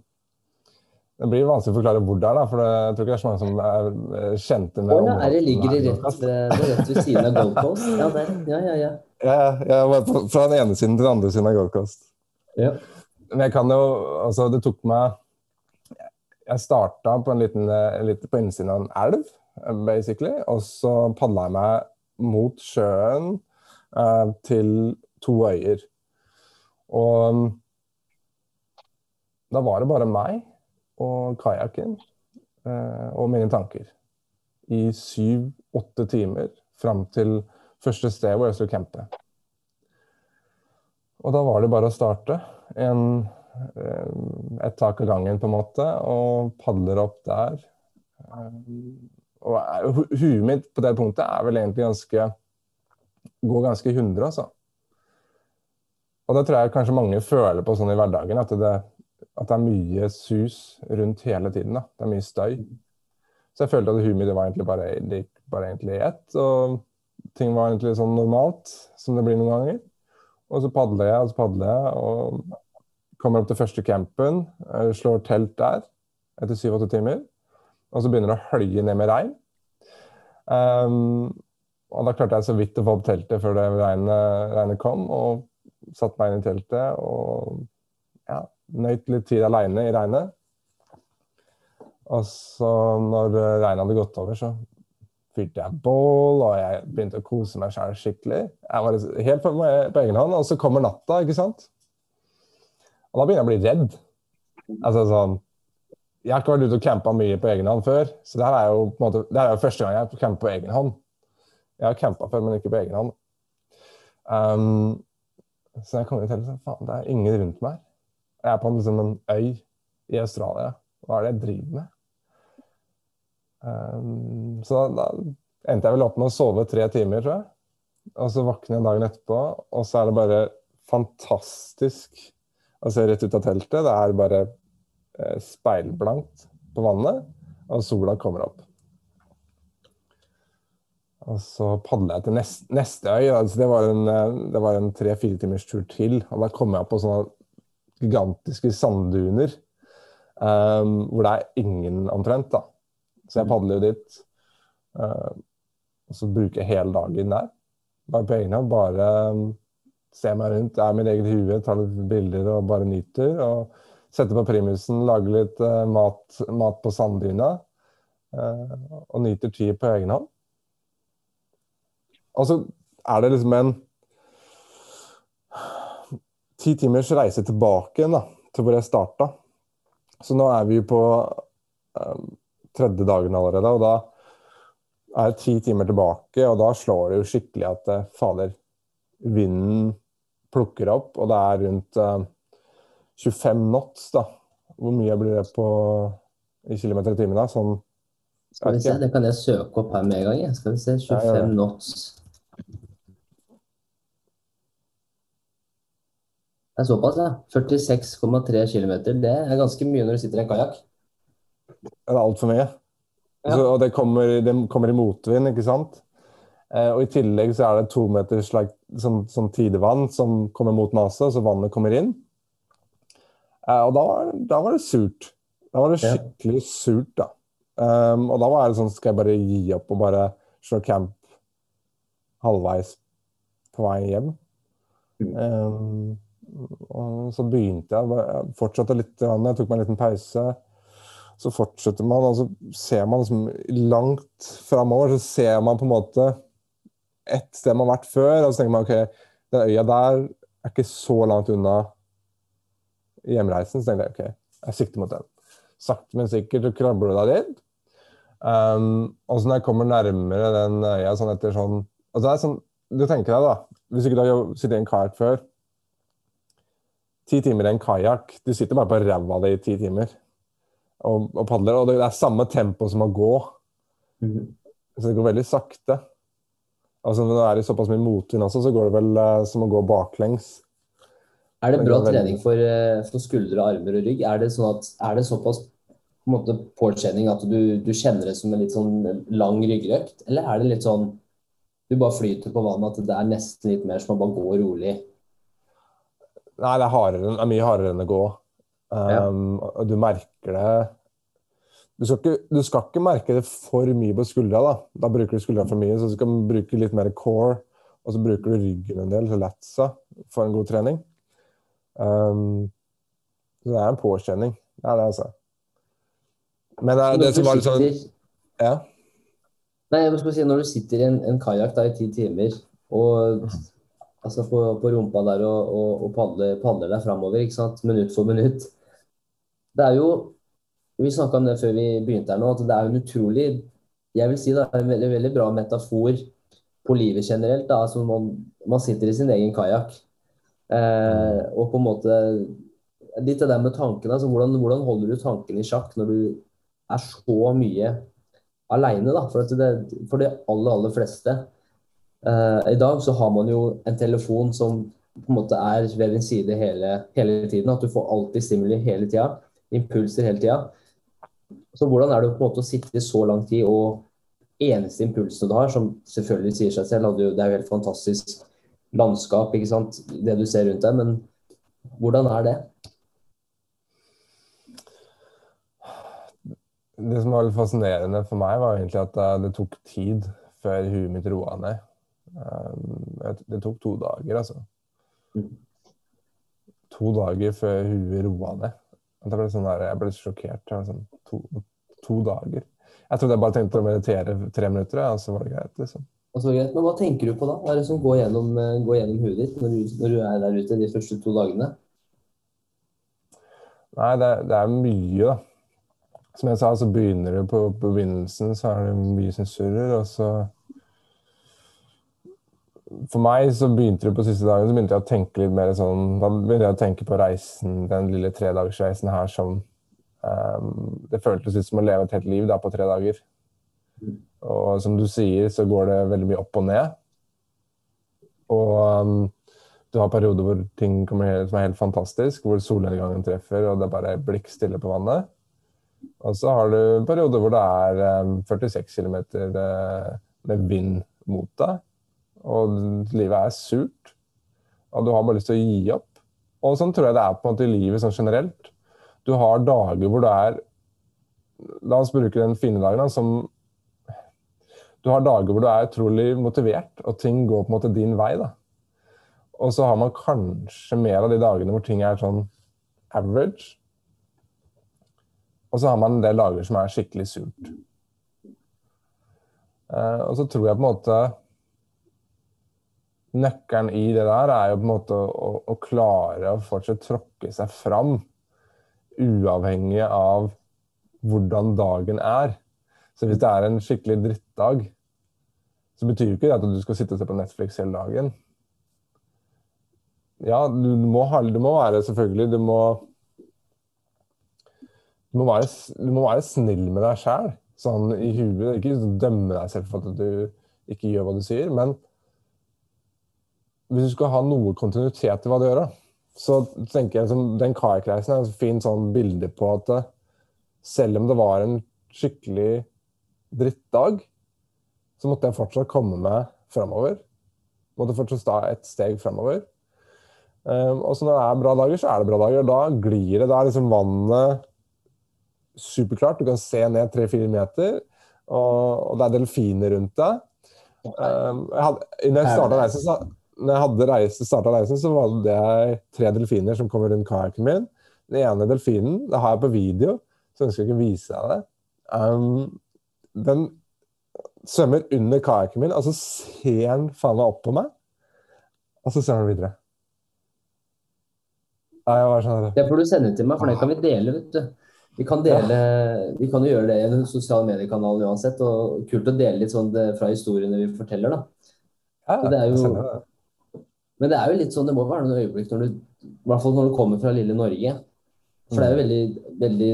Speaker 2: Det blir vanskelig å forklare hvor det er, da, for jeg tror ikke det er så mange som er kjente med
Speaker 1: Åh, er det ligger det rett, ved, er rett ved siden av Gold Coast? Ja, der. Ja, ja, ja.
Speaker 2: Ja, jeg fra den ene siden til den andre siden av Gold Coast.
Speaker 1: Ja.
Speaker 2: Men jeg kan jo Altså, det tok meg Jeg starta på en liten, litt på innsiden av en elv, basically. Og så padla jeg meg mot sjøen uh, til to øyer. Og da var det bare meg og kajakken uh, og mine tanker i syv-åtte timer fram til første sted hvor jeg skulle campe. Og da var det bare å starte. En, eh, et tak av gangen, på en måte, og padler opp der. Eh, og huet mitt på det punktet er vel egentlig ganske Går ganske 100, altså. Og det tror jeg kanskje mange føler på sånn i hverdagen, at det, at det er mye sus rundt hele tiden. Da. Det er mye støy. Så jeg følte at huet mitt var egentlig bare, bare egentlig ett. Og ting var egentlig sånn normalt, som det blir noen ganger. Og så padler jeg og så padler jeg, og kommer opp til første campen. Slår telt der etter syv-åtte timer. Og så begynner det å hølje ned med regn. Um, og da klarte jeg så vidt å få opp teltet før det regnet, regnet kom, og satte meg inn i teltet og ja, nøyt litt tid aleine i regnet. Og så, når regnet hadde gått over, så fyrte jeg bål, og jeg begynte å kose meg sjæl skikkelig. Jeg var helt på, på egen hånd. Og så kommer natta, ikke sant. Og da begynner jeg å bli redd. Altså sånn Jeg har ikke vært ute og campa mye på egen hånd før, så det her er jo, på en måte, det her er jo første gang jeg camper på egen hånd. Jeg har campa før, men ikke på egen hånd. Um, så jeg kommer til at faen, det er ingen rundt meg. Jeg er på liksom, en øy i Australia. Hva er det jeg driver med? Um, så da, da endte jeg vel opp med å sove tre timer, tror jeg. Og så våkner jeg dagen etterpå, og så er det bare fantastisk å se rett ut av teltet. Det er bare eh, speilblankt på vannet, og sola kommer opp. Og så padler jeg til neste, neste øy. Altså det var en, eh, en tre-fire timers tur til. Og da kom jeg på sånne gigantiske sandduner um, hvor det er ingen omtrent. da. Så jeg padler jo dit. Uh, og så bruker jeg hele dagen der. Bare på egen hånd. Bare um, ser meg rundt, er mitt eget hue, tar litt bilder og bare nyter. Og setter på primusen, lager litt uh, mat, mat, på sanddyna. Uh, og nyter tid på egen hånd. Og så er det liksom en ti timers reise tilbake da, til hvor jeg starta. Så nå er vi på um, tredje dagen allerede. Og da er det ti timer tilbake, og da slår det jo skikkelig at eh, fader, vinden plukker opp, og det er rundt uh, 25 knots, da. Hvor mye blir det på i kilometer i timen, da? Sånn
Speaker 1: Skal vi se, det kan jeg søke opp her med en gang. Skal vi se, 25 ja, ja. knots. Det er såpass, ja. 46,3 km. Det er ganske mye når du sitter i en kajakk.
Speaker 2: Det er altfor mye. Ja. Så, og det kommer, det kommer, i motvind, ikke sant. Eh, og I tillegg så er det to meter like, sånn, sånn, tidevann som kommer mot maset, så vannet kommer inn. Eh, og da var, da var, det surt. Da var det skikkelig ja. surt, da. Um, og da var det sånn Skal jeg bare gi opp og bare slå camp halvveis på vei hjem? Um, og så begynte jeg, jeg fortsatte litt, jeg tok meg en liten pause. Så fortsetter man, og så ser man liksom langt framover, så ser man på en måte ett sted man har vært før, og så tenker man OK, den øya der er ikke så langt unna hjemreisen. Så tenkte jeg OK, jeg sikter mot den. Sakte, men sikkert så krabber du deg dit. Um, og så når jeg kommer nærmere den øya sånn etter sånn altså det er sånn, Du tenker deg, da, hvis ikke du har sittet i en kajakk før Ti timer i en kajakk, du sitter bare på ræva di i ti timer og, og padler. Og det er samme tempo som å gå. Mm. Så det går veldig sakte. Altså Når det er i såpass mye motvind også, så går det vel uh, som å gå baklengs.
Speaker 1: Er det bra det trening for, uh, for, skuldre, armer og rygg? Er det, sånn at, er det såpass på en måte påkjenning at du, du, kjenner det som en litt sånn lang ryggrøkt? Eller er det litt sånn du bare flyter på vannet, at det er nesten litt mer som å bare gå rolig?
Speaker 2: Nei, det er, hardere, det er mye hardere enn å gå. Um, ja. Du merker det du skal, ikke, du skal, ikke, merke det for mye på skuldra. Da Da bruker du skuldra for mye, så du skal bruke litt mer core. Og så bruker du ryggen en del, så latsa, for en god trening. Um, Så det er en påkjenning. Det er det, altså. Men det, det som var litt sånn Ja?
Speaker 1: Nei, jeg skal si, Når du sitter i en, en kajakk i ti timer og altså på, på rumpa der og, og, og padler, padler deg framover minutt for minutt Det er jo Vi snakka om det før vi begynte her nå, at det er en utrolig Jeg vil si det er en veldig, veldig bra metafor på livet generelt. Da. Altså man, man sitter i sin egen kajakk. Eh, og på en måte Litt det med tankene. Altså hvordan, hvordan holder du tankene i sjakk når du er så mye aleine, da? For, det, for de aller, aller fleste. Eh, I dag så har man jo en telefon som på en måte er ved din side hele, hele tiden. At du får alltid stimuli hele tida. Impulser hele tida. Så hvordan er det på en måte å sitte i så lang tid og eneste impulsene du har, som selvfølgelig sier seg selv, det er jo helt fantastisk landskap, ikke sant, det du ser rundt deg, men hvordan er det?
Speaker 2: Det som var litt fascinerende for meg, var egentlig at det tok tid før huet mitt roa ned. Um, det tok to dager, altså. Mm. To dager før huet roa ned. Jeg ble, sånn der, jeg ble sjokkert. Sånn, to, to dager. Jeg trodde jeg bare tenkte å meditere tre minutter, og så var det greit. liksom.
Speaker 1: Altså, greit. Men hva tenker du på da? Hva er det som går gjennom, eh, går gjennom huet ditt når du, når du, er der ute de første to dagene?
Speaker 2: Nei, det, det er mye, da. Som jeg sa, så begynner du på, på begynnelsen, så er det mye som surrer, og så For meg så begynte det på siste dagen, så begynte jeg å tenke litt mer sånn Da begynte jeg å tenke på reisen, den lille tredagersreisen her som um, Det føltes ut som å leve et helt liv da på tre dager. Og som du sier, så går det veldig mye opp og ned. Og um, du har perioder hvor ting kommer som er helt fantastisk, hvor solnedgangen treffer, og det er bare blikk stille på vannet. Og så har du perioder hvor det er um, 46 km med vind mot deg, og livet er surt. Og du har bare lyst til å gi opp. Og sånn tror jeg det er på en måte i livet sånn generelt. Du har dager hvor du er La oss bruke den fine dagen da, som du har dager hvor du er utrolig motivert, og ting går på en måte din vei. da. Og så har man kanskje mer av de dagene hvor ting er sånn average. Og så har man en del dager som er skikkelig surt. Uh, og så tror jeg på en måte Nøkkelen i det der er jo på en måte å, å klare å fortsatt tråkke seg fram, uavhengig av hvordan dagen er. Så hvis det er en skikkelig drittdag, så betyr jo ikke det at du skal sitte og se på Netflix hele dagen. Ja, du må, du må være selvfølgelig Du må du må, være, du må være snill med deg sjæl, sånn i huet. Ikke dømme deg selv for at du ikke gjør hva du sier, men hvis du skal ha noe kontinuitet i hva du gjør, så tenker jeg som den kajakkreisen er et fint sånn bilde på at selv om det var en skikkelig drittdag, så måtte jeg fortsatt komme meg framover. Måtte fortsatt ta et steg framover. Um, og så når det er bra dager, så er det bra dager. Da glir det. Da er liksom vannet superklart. Du kan se ned tre-fire meter, og, og, det er delfiner rundt deg. Um, jeg hadde, når jeg starta reisen, så, når jeg hadde reise, reisen, så var det tre delfiner som kommer rundt kajakken min. Den ene delfinen det har jeg på video, så ønsker jeg ikke å vise deg det. Um, den svømmer under kajakken min, og så ser den faen meg opp på meg, og så ser den videre.
Speaker 1: Ja, Sånn det får du sende til meg, for det kan vi dele. vet du. Vi kan, dele, vi kan jo gjøre det i en sosial mediekanal uansett. og Kult å dele litt sånn fra historiene vi forteller. da. Ja, det er jo, men det er jo litt sånn, det må være noen øyeblikk når du, i hvert fall når du kommer fra lille Norge. For det er jo mm. veldig, veldig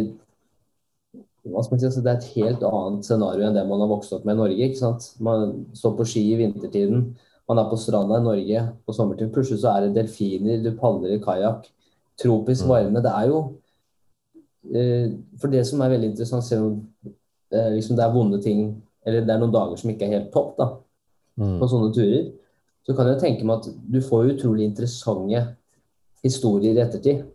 Speaker 1: hva skal man si, altså Det er et helt annet scenario enn det man har vokst opp med i Norge. ikke sant? Man står på ski i vintertiden, man er på stranda i Norge på sommertid. Plutselig så er det delfiner, du padler i kajakk. Tropisk mm. varme. Det er jo eh, For det som er veldig interessant, selv om eh, liksom det er vonde ting, eller det er noen dager som ikke er helt topp da, mm. på sånne turer, så kan jeg tenke meg at du får utrolig interessante historier i ettertid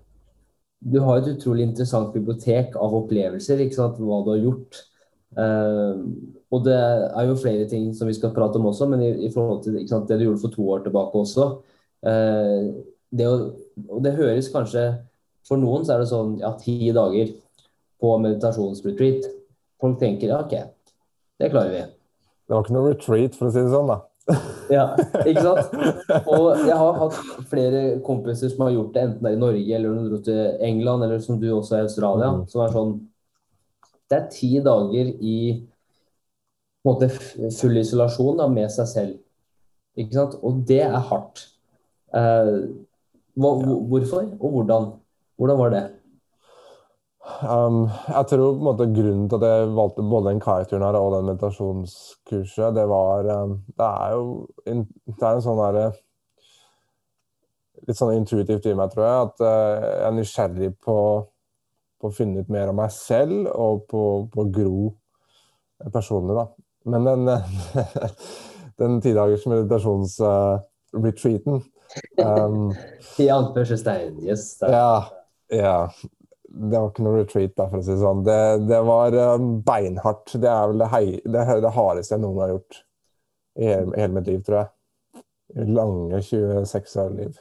Speaker 1: du har et utrolig interessant bibliotek av opplevelser, ikke sant, hva du har gjort. Uh, og det er jo flere ting som vi skal prate om også, men i, i forhold til sant, det du gjorde for to år tilbake også uh, det, å, og det høres kanskje For noen så er det sånn ja, ti dager på meditasjonsretreat. Folk tenker ja, OK, det klarer vi.
Speaker 2: Det var ikke noe retreat, for å si det sånn, da.
Speaker 1: Ja, ikke sant? Og jeg har hatt flere kompiser som har gjort det, enten det er i Norge eller når du dro til England, eller som du også er i Australia,
Speaker 2: Mm.
Speaker 1: som er sånn Det er ti dager i måte full isolasjon da, med seg selv. Ikke sant? Og det er hardt. Eh, hva, hvor- Hvorfor, og hvordan? Hvordan var det?
Speaker 2: Um, jeg tror på en måte grunnen til at jeg valgte både den kajakturen her og den meditasjonskurset, det var um, Det er jo det er en sånn derre Litt sånn intuitivt i meg, tror jeg, at uh, jeg er nysgjerrig på, på å finne ut mer om meg selv og på, på å gro personlig, da. Men den, [LAUGHS] den tidagers meditasjonsretreaten um, [LAUGHS]
Speaker 1: I anførselstegn. Yes.
Speaker 2: ja, ja. Det var ikke noe retreat, da, for å si det sånn. Det, det var um, beinhardt. Det er vel det, hei, det, det hardeste jeg noen gang har gjort i hele, hele mitt liv, tror jeg. I lange 26 år liv.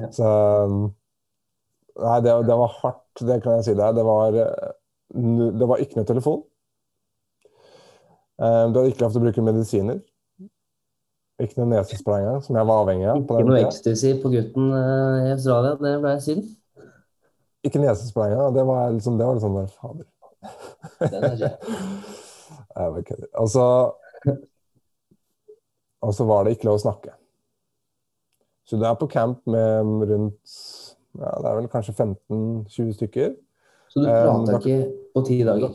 Speaker 1: Ja.
Speaker 2: Så um, Nei, det, det var hardt, det kan jeg si deg. Det var, uh, det var ikke noe telefon. Du hadde ikke lov til å bruke medisiner. Ikke noe nesespray engang, som jeg var avhengig av.
Speaker 1: Ikke noe ecstasy på gutten eh, i Australia. Det ble synd.
Speaker 2: Ikke nesespray. Det var liksom, det var liksom der, fader.
Speaker 1: Den er kjent. [LAUGHS]
Speaker 2: Jeg bare kødder. Og så Og så var det ikke lov å snakke. Så du er på camp med rundt ja, det er vel kanskje 15-20 stykker.
Speaker 1: Så du
Speaker 2: Um,
Speaker 1: prata
Speaker 2: da-
Speaker 1: ikke på ti dager?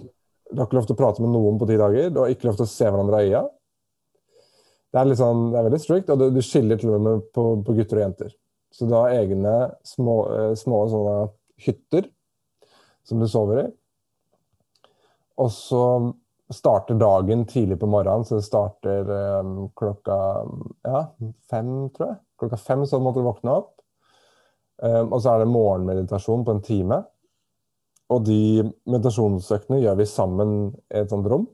Speaker 2: Du har ikke lov til å prate med noen på ti dager. Du har ikke lov til å se hverandre i øya. Det er, litt sånn, det er veldig strict, og du, du skiller til og med på, på gutter og jenter. Så du har egne små, eh, små sånne hytter som du sover i. Og så starter dagen tidlig på morgenen, så det starter um, klokka ja, fem, tror jeg. Klokka fem så måtte du våkne opp. Um, og så er det morgenmeditasjon på en time. Og de meditasjonsøktene gjør vi sammen i et sånt rom.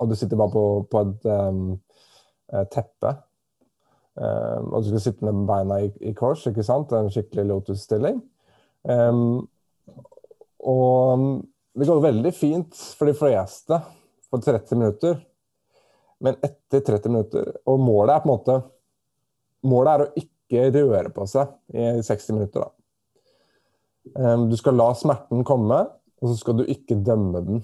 Speaker 2: Og du sitter bare på, på et um, teppe. Um, og du skal sitte med beina i, i kors, ikke sant? En skikkelig lotusstilling. Um, og det går veldig fint for de fleste på 30 minutter. Men etter 30 minutter Og målet er på en måte Målet er å ikke røre på seg i 60 minutter. da. Um, du skal la smerten komme, og så skal du ikke dømme den.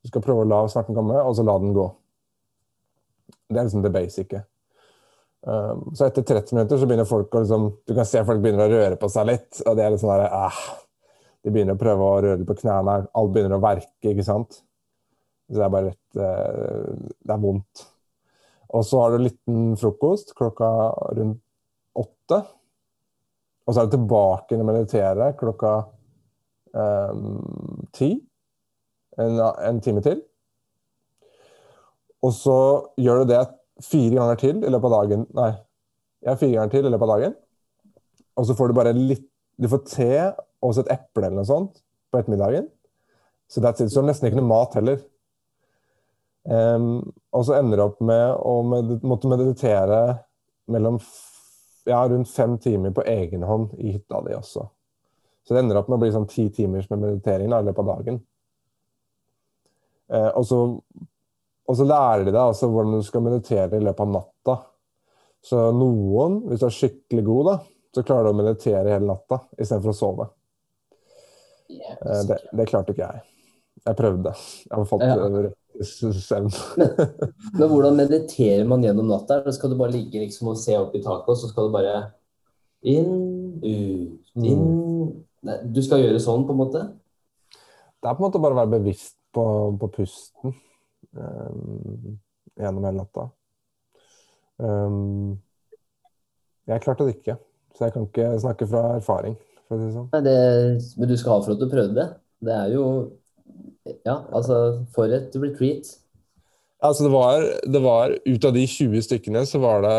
Speaker 2: Du skal prøve å la smerten komme, og så la den gå. Det er liksom det basice. Um, så etter 30 minutter så begynner folk å liksom Du kan se folk begynner å røre på seg litt, og det er litt sånn derre ah, De begynner å prøve å røre på knærne. Alt begynner å verke, ikke sant. Så det er bare rett eh, Det er vondt. Og så har du en liten frokost klokka rundt åtte. Og så er du tilbake inn og meditere klokka ehm, ti. En, en time til. Og så gjør du det fire ganger til i løpet av dagen. Nei, ja, fire ganger til i løpet av dagen. Og så får du bare litt Du får te og et eple eller noe sånt på ettermiddagen. Så that's it. Så nesten ikke noe mat heller. Um, og så ender du opp med å med, måtte meditere mellom ja, rundt fem timer på egen hånd i hytta di også. Så det ender opp med å bli sånn ti timers med meditering da, i løpet av dagen. Uh, og, så, og så lærer de deg altså hvordan du skal meditere i løpet av natta. Så noen, hvis du er skikkelig god, da, så klarer du å meditere hele natta istedenfor å sove. Eh, det, det klarte ikke jeg. Jeg prøvde. Jeg har fått
Speaker 1: Ja.
Speaker 2: eh, søvn. [LAUGHS]
Speaker 1: Men hvordan mediterer man gjennom natta? Da skal du bare ligge liksom og se opp i taket, og så skal du bare inn, ut, inn Nei, Du skal gjøre sånn, på en måte?
Speaker 2: Det er på en måte bare å være bevisst på, på pusten um, gjennom hele natta. Um, jeg klarte det ikke, så jeg kan ikke snakke fra erfaring. For å si sånn.
Speaker 1: Nei, det, men du skal ha for at du prøvde det. Det er jo Ja, altså, for et retreat.
Speaker 2: Altså det var, det var Ut av de 20 stykkene så var det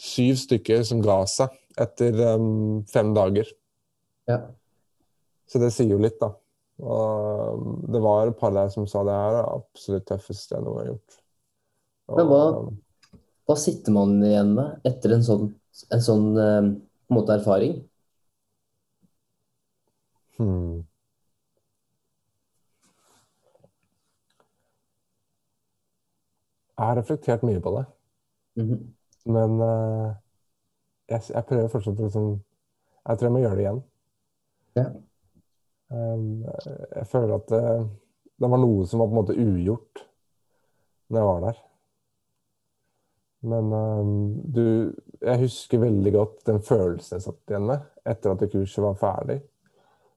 Speaker 2: syv stykker som ga seg etter um, fem dager.
Speaker 1: Ja.
Speaker 2: Så det sier jo litt, da. Og um, det var et par der som sa det er det absolutt tøffeste jeg noen har gjort. Og,
Speaker 1: Men hva- Hva sitter man igjen med etter en sånn, en sånn eh, på en måte erfaring?
Speaker 2: Hmm. Jeg har reflektert mye på det,
Speaker 1: Mhm.
Speaker 2: men uh, jeg, jeg prøver fortsatt å liksom Jeg tror jeg må gjøre det igjen.
Speaker 1: Ja.
Speaker 2: Um, jeg føler at det, det var noe som var på en måte ugjort når jeg var der. Men um, du Jeg husker veldig godt den følelsen jeg satt igjen med etter at kurset var ferdig.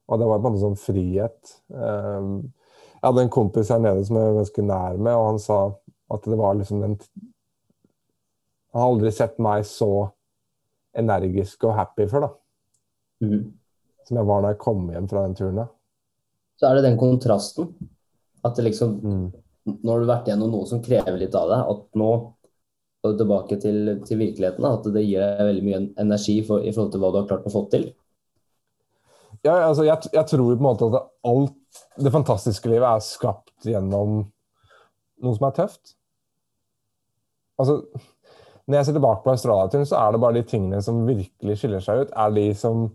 Speaker 2: Og det var på en måte sånn frihet. Jeg hadde en kompis her nede som jeg var ganske nær med, og han sa at det var liksom den Han har aldri sett meg så energisk og happy før, da.
Speaker 1: Mhm.
Speaker 2: Som jeg var da jeg kom hjem fra den turen. da.
Speaker 1: Så er det den kontrasten. At det liksom
Speaker 2: Mm.
Speaker 1: Nå har du vært gjennom noe som krever litt av deg. At nå og tilbake til, til virkeligheten. da, At det gir deg veldig mye energi for, i forhold til hva du har klart å få til.
Speaker 2: Ja, altså, jeg, jeg tror på en måte at alt det fantastiske livet er skapt gjennom noe som er tøft. Altså, når jeg ser tilbake på Australia-turen, så er det bare de tingene som virkelig skiller seg ut, er de som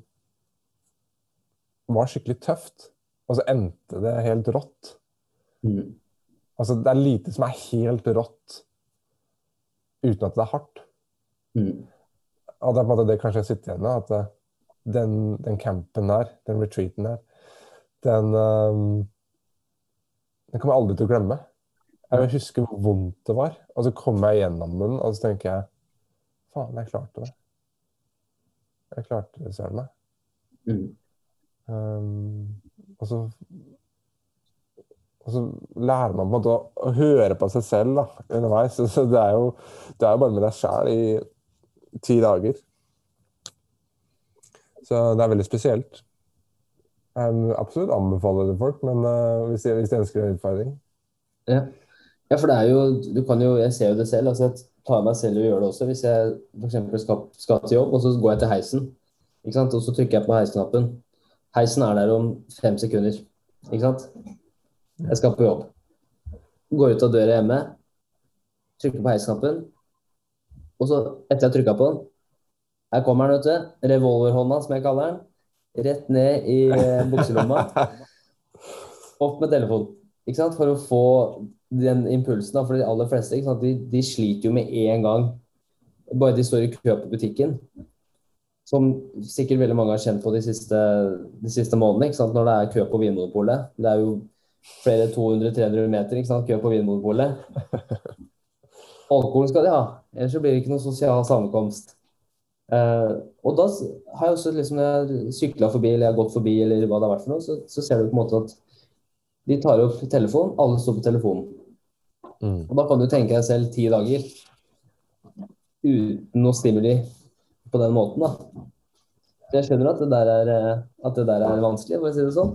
Speaker 2: var skikkelig tøft. Og så endte det helt rått.
Speaker 1: Mm.
Speaker 2: Altså, det er lite som er helt rått uten at det er hardt.
Speaker 1: Mm.
Speaker 2: Og det er på en måte det kanskje jeg sitter igjen med. At eh, den, den campen der, den retreaten der, den eh, Den kommer jeg aldri til å glemme. Jeg vil huske hvor vondt det var. Og så kommer jeg gjennom den, og så tenker jeg Faen, jeg klarte det. Jeg klarte det søren meg.
Speaker 1: Mhm.
Speaker 2: Um, og så og så lærer man på en måte å, høre på seg selv da, underveis. [LAUGHS] Så, det, er jo, det er jo bare med deg sjæl i ti dager. Så det er veldig spesielt. Jeg vil absolutt anbefaler det folk, men uh, hvis, de, hvis de ønsker en utfordring.
Speaker 1: Ja. ja, for det er jo Du kan jo Jeg ser jo det selv. altså Jeg tar meg selv og gjør det også. Hvis jeg f.eks. Skal, skal til jobb, og så går jeg til heisen, ikke sant? og så trykker jeg på heisknappen. Heisen er der om fem sekunder. Ikke sant? Jeg skal på jobb. Går ut av døra hjemme, trykker på heisknappen, og så, etter jeg har trykka på den Her kommer den, vet du. Revolverhånda, som jeg kaller den. Rett ned i eh, bukselomma. Opp med telefonen. Ikke sant? For å få den impulsen. For de aller fleste ikke? De, de sliter jo med en gang. Bare de står i kø på butikken. Som sikkert veldig mange har kjent på de siste, de siste månedene. Når det er kø på Vinmonopolet. Det er jo flere 200-300 meter kø på Vinmonopolet. [LAUGHS] Alkoholen skal de ha, ellers så blir det ikke noen sosial sammenkomst. Eh, og da har jeg også liksom, sykla forbi eller jeg har gått forbi, eller hva det har vært for noe, så, så ser du på en måte at de tar opp telefonen, alle står på telefonen.
Speaker 2: Mm.
Speaker 1: Og da kan du tenke deg selv ti dager uten noe stimuli på den måten, da. Jeg skjønner at det der er, eh, at det der er vanskelig, for å si det sånn.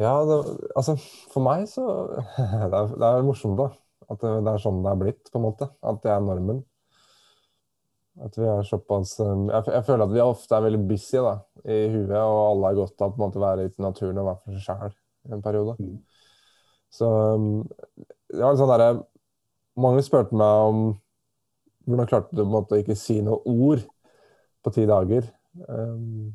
Speaker 2: Ja, det, altså for meg så [LAUGHS] Det er, det er morsomt, da. At det, det er sånn det er blitt, på en måte. At det er normen. At vi er såpass um, jeg, jeg føler at vi ofte er veldig busy da, i huet, og alle har godt av på en måte å være ute i naturen og være for seg sjæl i en periode.
Speaker 1: Mm.
Speaker 2: Så um, det var litt sånn derre Mange spurte meg om hvordan klarte du måte ikke si noe ord på ti dager. Um,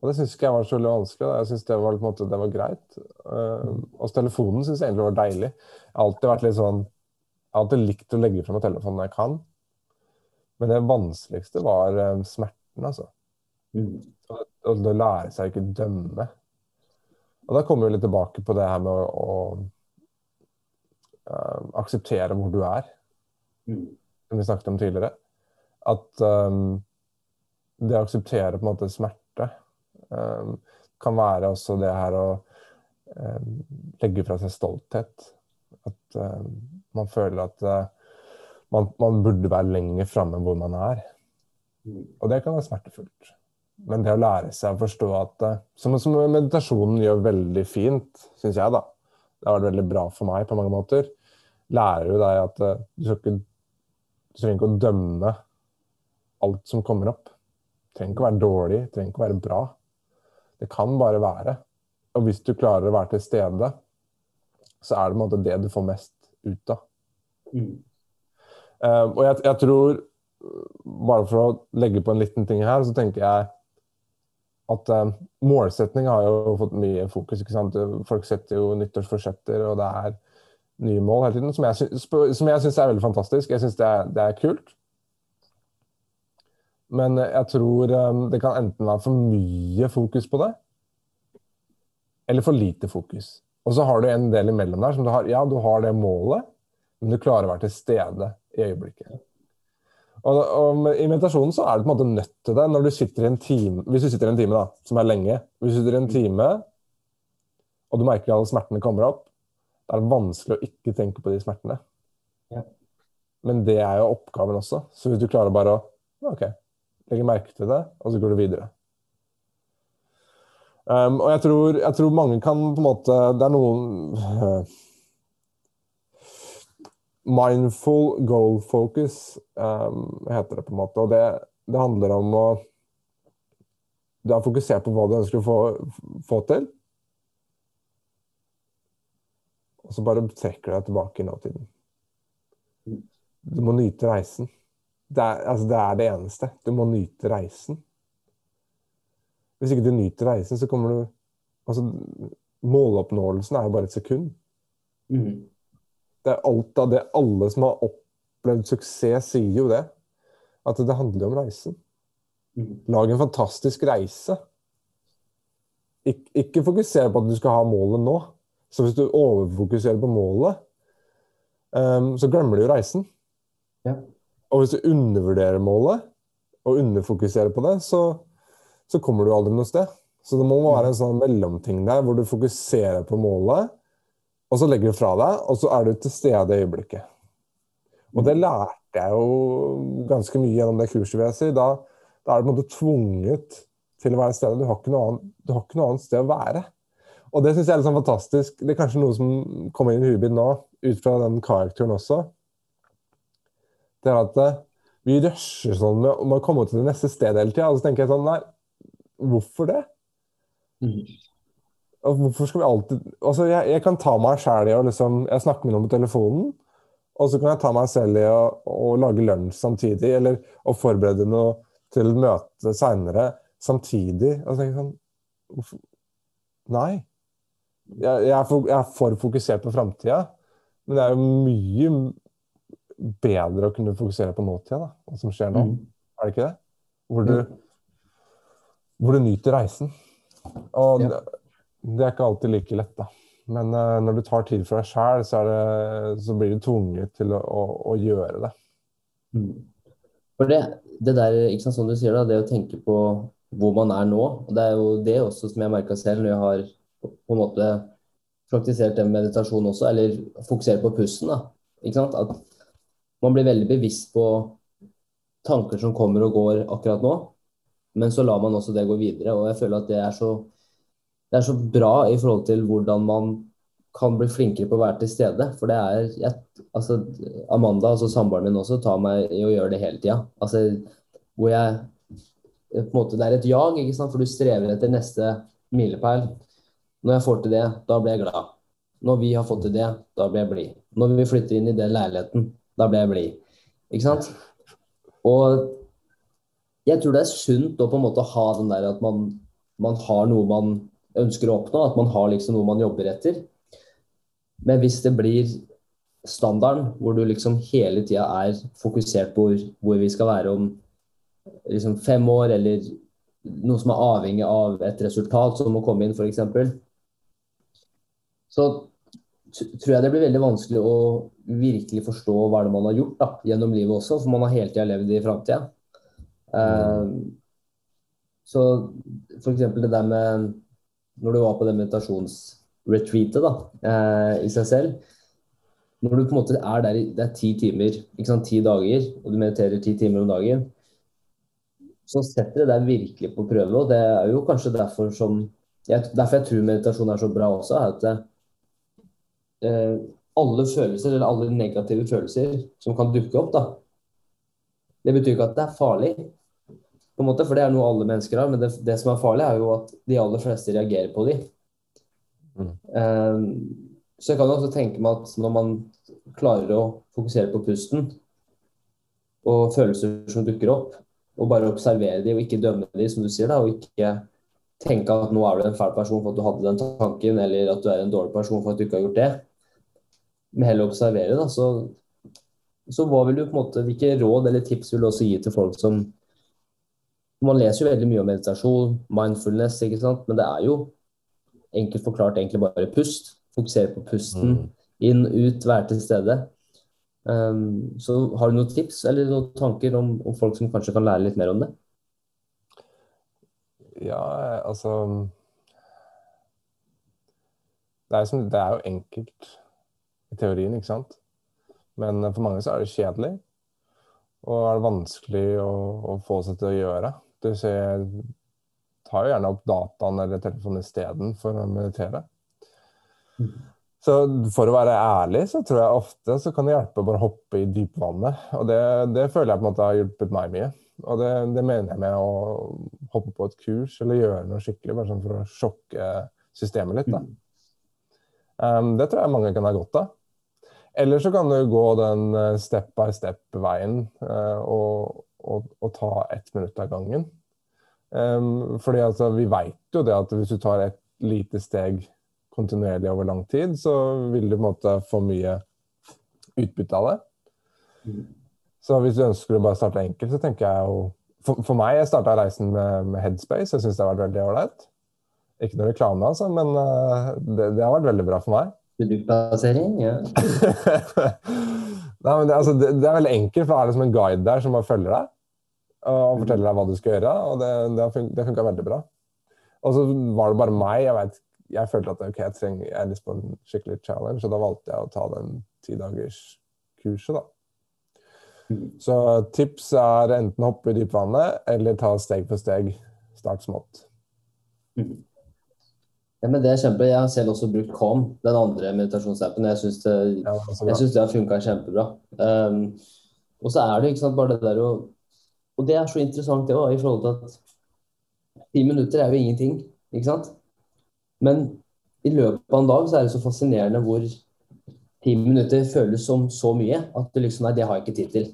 Speaker 2: og det syns ikke jeg var så veldig vanskelig. Da. Jeg syns det, var måte, det var greit. Um, og telefonen syns jeg egentlig var deilig. Jeg har alltid vært litt sånn Jeg har alltid likt å legge fra meg telefonen når jeg kan. Men det vanskeligste var um, smerten, altså. Og, og det å lære seg å ikke dømme. Og da kommer vi litt tilbake på det her med å, å um, akseptere hvor du er, som vi snakket om tidligere. At um, det å akseptere på en måte smerte um, kan være også det her å um, legge fra seg stolthet. At um, man føler at uh, man, man burde være lenger framme hvor man er. Og det kan være smertefullt. Men det å lære seg å forstå at uh, Som, som meditasjonen gjør veldig fint, syns jeg, da. Det har vært veldig bra for meg på mange måter. Lærer du deg at uh, du, skal ikke, du trenger ikke å dømme alt som kommer opp. Det trenger ikke å være dårlig, det trenger ikke å være bra. Det kan bare være. Og hvis du klarer å være til stede, så er det på en måte det du får mest ut av. Uh, og jeg, jeg, tror, bare for å legge på en liten ting her, så tenker jeg at uh, målsetning har jo fått mye fokus. ikke sant? Folk setter jo nyttårsforsetter, og det er nye mål hele tiden. Som jeg, jeg syns er veldig fantastisk. Jeg syns det, det, er kult. Men jeg tror um, det kan enten være for mye fokus på det, eller for lite fokus. Og så har du en del imellom der som du har Ja, du har det målet, men du klarer å være til stede i øyeblikket. Og, og I meditasjonen så er du på en måte nødt til det når du sitter i en time, hvis du sitter i en time da, som er lenge. Hvis du sitter i en time, og du merker at alle smertene kommer opp, det er vanskelig å ikke tenke på de smertene. Ja. Men det er jo oppgaven også. Så hvis du klarer bare å ok, legge merke til det, og så går du videre. Um, og jeg tror, jeg tror, mange kan på en måte Det er noen uh, [LAUGHS] Mindful goal focus um, heter det på en måte. Og det, det handler om å Du er fokusert på hva du ønsker å få, få til. Og så bare trekker du deg tilbake i nåtiden. Du må nyte reisen. Det er, altså det er det eneste. Du må nyte reisen. Hvis ikke du nyter reisen, så kommer du Altså, måloppnåelsen er jo bare et sekund. Mm. Det er alt av det alle som har opplevd suksess, sier jo det. At det handler om reisen. Mm. Lag en fantastisk reise. Ik ikke fokuser på at du skal ha målet nå. Så hvis du overfokuserer på målet, um, så glemmer du jo reisen. Ja. Og hvis du undervurderer målet, og underfokuserer på det, så så kommer du aldri noe sted. Så det må være en sånn mellomting der hvor du fokuserer på målet, og så legger du fra deg, og så er du til stede i øyeblikket. Og det lærte jeg jo ganske mye gjennom det kurset, vil jeg si. Da, da er du på en måte tvunget til å være stedet. Du har ikke noe annet, du har ikke noe annet sted å være. Og det syns jeg er litt sånn fantastisk. Det er kanskje noe som kommer inn i huet mitt nå, ut fra den karakteren også. Det er at eh, vi rusher sånn med, å komme til det neste stedet hele tida. Og så tenker jeg sånn Nei, Hvorfor det? Mm. Og hvorfor skal vi alltid Altså, jeg, jeg kan ta meg sjæl i å liksom Jeg snakker med noen på telefonen, og så kan jeg ta meg selv i å, å lage lunsj samtidig, eller å forberede noe til møte seinere samtidig. Og så tenker jeg sånn Hvorfor Nei. Jeg, jeg, er for, jeg, er for, fokusert på framtida, men det er jo mye bedre å kunne fokusere på nåtida, da, hva som skjer nå. Mm. Er det ikke det? Hvor du mm hvor du nyter reisen. Og ja. det, det, er ikke alltid like lett, da. Men uh, når du tar tid for deg sjæl, så, så, blir du tvunget til å, å, å gjøre det.
Speaker 1: Mm. For det, det der, ikke sant, som du sier, da, det å tenke på hvor man er nå, og det er jo det også som jeg merka selv når jeg har på en måte praktisert den meditasjonen også, eller fokusert på pusten. da, ikke sant, At man blir veldig bevisst på tanker som kommer og går akkurat nå. Men så lar man også det gå videre. Og jeg føler at det er så, det er så bra i forhold til hvordan man kan bli flinkere på å være til stede. For det er jeg, altså, Amanda, altså samboeren min også, tar meg i å gjøre det hele tida. Altså, hvor jeg på en måte, Det er et jag, ikke sant? for du strever etter neste milepæl. Når jeg får til det, da blir jeg glad. Når vi har fått til det, da blir jeg blid. Når vi flytter inn i den leiligheten, da blir jeg blid. Ikke sant? Og jeg tror det er sunt å på en måte ha den der at man, man har noe man ønsker å oppnå, at man har liksom noe man jobber etter. Men hvis det blir standarden, hvor du liksom hele tida er fokusert på hvor, vi skal være om liksom fem år, eller noe som er avhengig av et resultat som må komme inn, f.eks., så tror jeg det blir veldig vanskelig å virkelig forstå hva det man har gjort da, gjennom livet også, for man har hele tida levd i framtida. Uh, så f.eks. det der med Når du var på det meditasjonsretreatet da, uh, i seg selv Når du på en måte er der i det er ti timer, ikke sant, ti dager, og du mediterer ti timer om dagen, så setter det deg virkelig på prøve. Og det er jo kanskje derfor som jeg, Derfor jeg tror meditasjon er så bra også, er at uh, alle følelser, eller alle negative følelser som kan dukke opp, da, det betyr ikke at det er farlig på en måte, for det er noe alle mennesker har. Men det, det, som er farlig, er jo at de aller fleste reagerer på de. Mm. Um, så jeg kan også tenke meg at når man klarer å fokusere på pusten og følelser som dukker opp, og bare observere de og ikke dømme de, som du sier, da, og ikke tenke at nå er du en fæl person for at du hadde den tanken, eller at du er en dårlig person for at du ikke har gjort det. Men heller observere, da, så, så hva vil du på en måte, hvilke råd eller tips vil du også gi til folk som Man leser jo veldig mye om meditasjon, mindfulness, ikke sant, men det er jo enkelt forklart egentlig bare pust. Fokusere på pusten. Mm. Inn, ut, være til stede. Um, så har du noen tips eller noen tanker om, om, folk som kanskje kan lære litt mer om det?
Speaker 2: Ja, altså det er, som, det er, jo enkelt i teorien, ikke sant? Men for mange så er det kjedelig. Og er det vanskelig å, å få seg til å gjøre. Du ser, tar jo gjerne opp dataen eller telefonen isteden for å meditere. Mm. Så for å være ærlig, så tror jeg ofte så kan det hjelpe å bare hoppe i dypvannet. Og det, det, føler jeg på en måte har hjulpet meg mye. Og det, det, mener jeg med å hoppe på et kurs eller gjøre noe skikkelig, bare sånn for å sjokke systemet litt. Da. Um, det tror jeg mange kan ha godt av. Eller så kan du gå den eh, step by step-veien uh, og, og, og, ta ett minutt av gangen. Um, fordi altså, vi veit jo det at hvis du tar et lite steg kontinuerlig over lang tid, så vil du på en måte få mye utbytte av det. Mm. Så hvis du ønsker å bare starte enkelt, så tenker jeg jo For, for meg, jeg starta reisen med, med, Headspace. Jeg syns det har vært veldig ålreit. Ikke noe reklame, altså, men uh, det, det, har vært veldig bra for meg.
Speaker 1: Produktplassering, ja. [LAUGHS]
Speaker 2: Nei, men det, altså, det, det, er veldig enkelt, for det er liksom en guide der som bare følger deg og forteller deg hva du skal gjøre. Og det, det funka veldig bra. Og så var det bare meg. Jeg vet jeg følte at okay, jeg, trenger, jeg er lyst på en skikkelig challenge, og da valgte jeg å ta den tidagerskurset, da. Så tips er enten hoppe i dypvannet eller ta steg for steg. Start smått.
Speaker 1: Mm. Ja, men det er kjempe. Jeg har selv også brukt Calm, den andre meditasjonsappen. Jeg syns det, ja, det, det, har funka kjempebra. Um, og så er det ikke sant, bare det der å Og det er så interessant det òg, i forhold til at ti minutter er jo ingenting, ikke sant? Men i løpet av en dag så er det så fascinerende hvor ti minutter føles som så mye at du liksom Nei, det har jeg ikke tid til.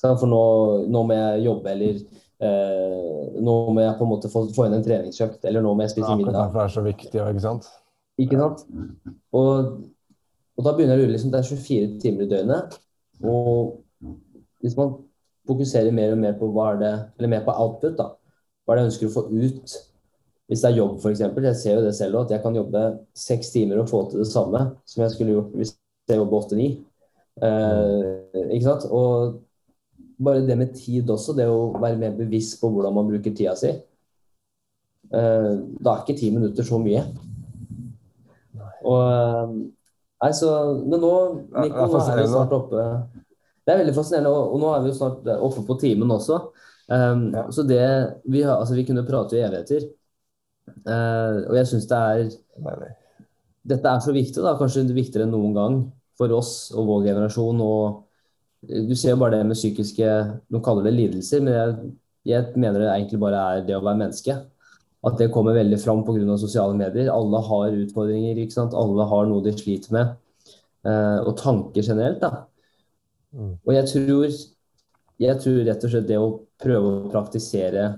Speaker 1: For nå, nå må jeg jobbe, eller nå må jeg på en måte få, få inn en treningsøkt, eller nå må jeg spise ja, middag.
Speaker 2: Derfor er så viktig, ikke sant?
Speaker 1: Ikke sant? Og, og da begynner jeg å lure liksom, det er 24 timer i døgnet. Og hvis man fokuserer mer og mer på hva er det, eller mer på output, da, hva er det jeg ønsker å få ut hvis det er jobb, f.eks. Jeg ser jo det selv òg, at jeg kan jobbe seks timer og få til det samme som jeg skulle gjort hvis jeg jobber åtte-ni. Eh, ikke sant? Og bare det med tid også, det å være mer bevisst på hvordan man bruker tida si. Eh, da er ikke ti minutter så mye. Og eh, Nei, så Men nå, Nico, nå er vi snart oppe Det er veldig fascinerende, og, nå er vi jo snart oppe på timen også. Um, ja. Så det vi, har, altså, vi kunne prate i evigheter. Uh, og jeg syns det er Dette er så viktig, da, kanskje viktigere enn noen gang for oss og vår generasjon. og Du ser jo bare det med psykiske Noen kaller det lidelser, men jeg, jeg, mener det egentlig bare er det å være menneske. At det kommer veldig fram pga. sosiale medier. Alle har utfordringer. ikke sant? Alle har noe de sliter med. Uh, og tanker generelt. da. Mm. Og jeg tror, jeg tror rett og slett det å prøve å praktisere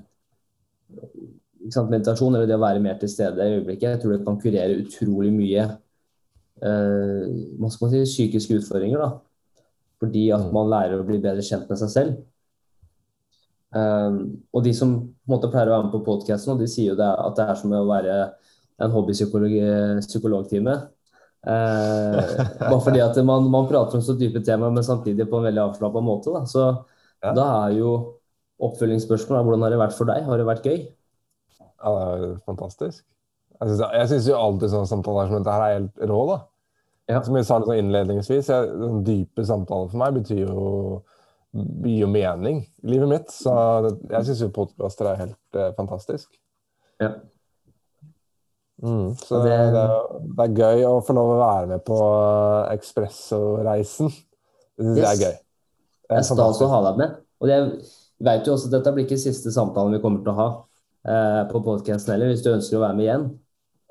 Speaker 1: sant, meditasjon eller det å være mer til stede i øyeblikket, jeg tror det kan kurere utrolig mye eh, hva skal man si, psykiske utfordringer. da. Fordi at mm. man lærer å bli bedre kjent med seg selv. Um, og de som måte pleier å være med på podkasten, de sier jo det, at det er som å være en hobbypsykologtime. Uh, bare fordi at man, man, prater om så dype temaer, men samtidig på en veldig avslappa måte. Da. Så ja. da er jo oppfølgingsspørsmålet hvordan har det vært for deg? Har det vært gøy?
Speaker 2: Ja, det er fantastisk. Jeg syns jo alltid sånne samtaler som dette her er helt rå, da. Ja. Som jeg sa liksom innledningsvis, jeg, den dype samtaler for meg betyr jo jo mening i livet mitt. Så jeg syns jo podkaster er helt eh, fantastisk. Ja. Mm, så det, det, det, er gøy å få lov å være med på Ekspresso-reisen. Det syns yes. jeg er gøy.
Speaker 1: Det er stas å ha deg med. Og jeg vet jo også at dette blir ikke siste samtalen vi kommer til å ha eh, på podkasten heller, hvis du ønsker å være med igjen.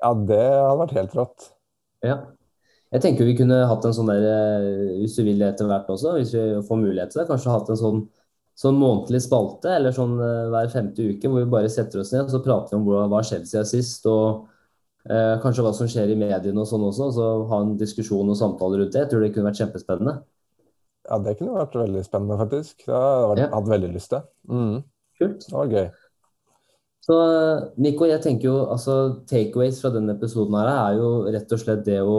Speaker 2: Ja, det hadde vært helt rått.
Speaker 1: Ja. Jeg tenker vi kunne hatt en sånn der, eh, hvis du vil etter hvert også, hvis vi får mulighet til det, kanskje hatt en sånn sånn månedlig spalte, eller sånn uh, hver femte uke, hvor vi bare setter oss ned og så prater vi om hva har skjedd siden sist. og uh, Kanskje hva som skjer i mediene og sånn også. og så Ha en diskusjon og samtale rundt det. Jeg tror det kunne vært kjempespennende.
Speaker 2: Ja, det kunne vært veldig spennende, faktisk. Jeg hadde ja. hatt veldig lyst til. Mm.
Speaker 1: Kult.
Speaker 2: Det var gøy.
Speaker 1: Så Nico, jeg tenker jo altså takeaways fra denne episoden her er jo rett og slett det å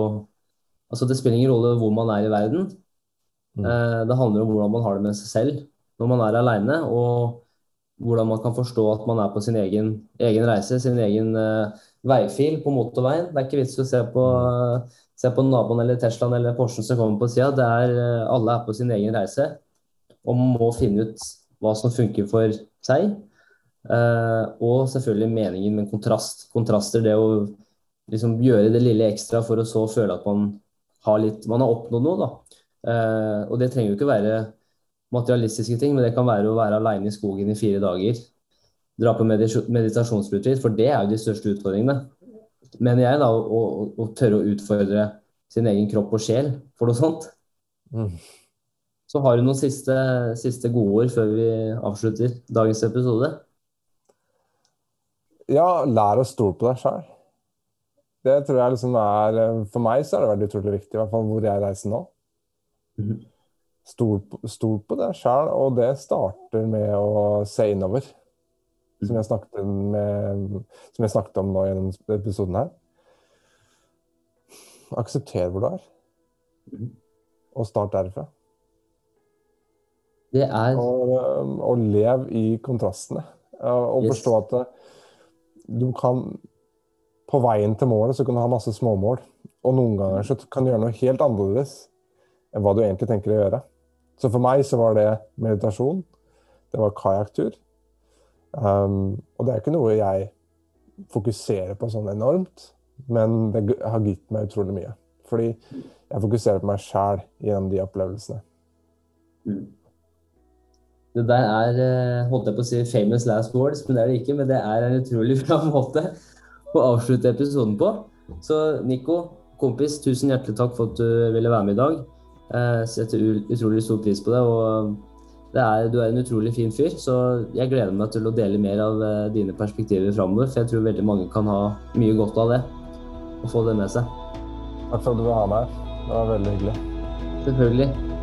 Speaker 1: Altså det spiller ingen rolle hvor man er i verden. Mm. Eh, det handler om hvordan man har det med seg selv når man er aleine, og hvordan man kan forstå at man er på sin egen, egen reise, sin egen eh, veifil på motorveien. Det er ikke vits å se på, uh, se på naboen eller Teslaen eller Porschen som kommer på sida. er alle er på sin egen reise, og man må finne ut hva som funker for seg. Uh, og selvfølgelig meningen med kontrast. Kontraster, det å liksom gjøre det lille ekstra for å så føle at man har, litt, man har oppnådd noe. Da. Eh, og det trenger jo ikke være materialistiske ting, men det kan være å være aleine i skogen i fire dager. Dra på meditasjonsretreat, for det er jo de største utfordringene. Mener jeg, da, å, å, tørre å utfordre sin egen kropp og sjel for noe sånt. Mm. Så har du noen siste, siste gode ord før vi avslutter dagens episode?
Speaker 2: Ja, lær å stole på deg sjøl. Det tror jeg liksom er For meg så har det vært utrolig viktig, i hvert fall hvor jeg reiser nå. Stol, stol på deg sjøl, og det starter med å se innover. Som jeg snakket, med, som jeg snakket om nå gjennom episoden her. Aksepter hvor du er, og start derfra.
Speaker 1: Det er
Speaker 2: Og, og lev i kontrastene. Og yes. forstå at du kan På veien til målet så kan du ha masse småmål. Og noen ganger så kan du gjøre noe helt annerledes enn hva du egentlig tenker å gjøre. Så for meg så var det meditasjon. Det var kajakktur. Um, og det er ikke noe jeg fokuserer på sånn enormt, men det har gitt meg utrolig mye. Fordi jeg fokuserer på meg sjæl gjennom de opplevelsene. Mm.
Speaker 1: Det der er eh, holdt jeg på å si famous last words, men det er det ikke. Men det er en utrolig [LAUGHS] bra måte å avslutte episoden på. Så Nico, kompis, tusen hjertelig takk for at du ville være med i dag. Jeg eh, setter utrolig stor pris på det. og det er, Du er en utrolig fin fyr, så jeg gleder meg til å dele mer av eh, dine perspektiver framover. For jeg tror veldig mange kan ha mye godt av det, og få det med seg.
Speaker 2: Takk for at du vil ha meg. Det var veldig hyggelig.
Speaker 1: Selvfølgelig.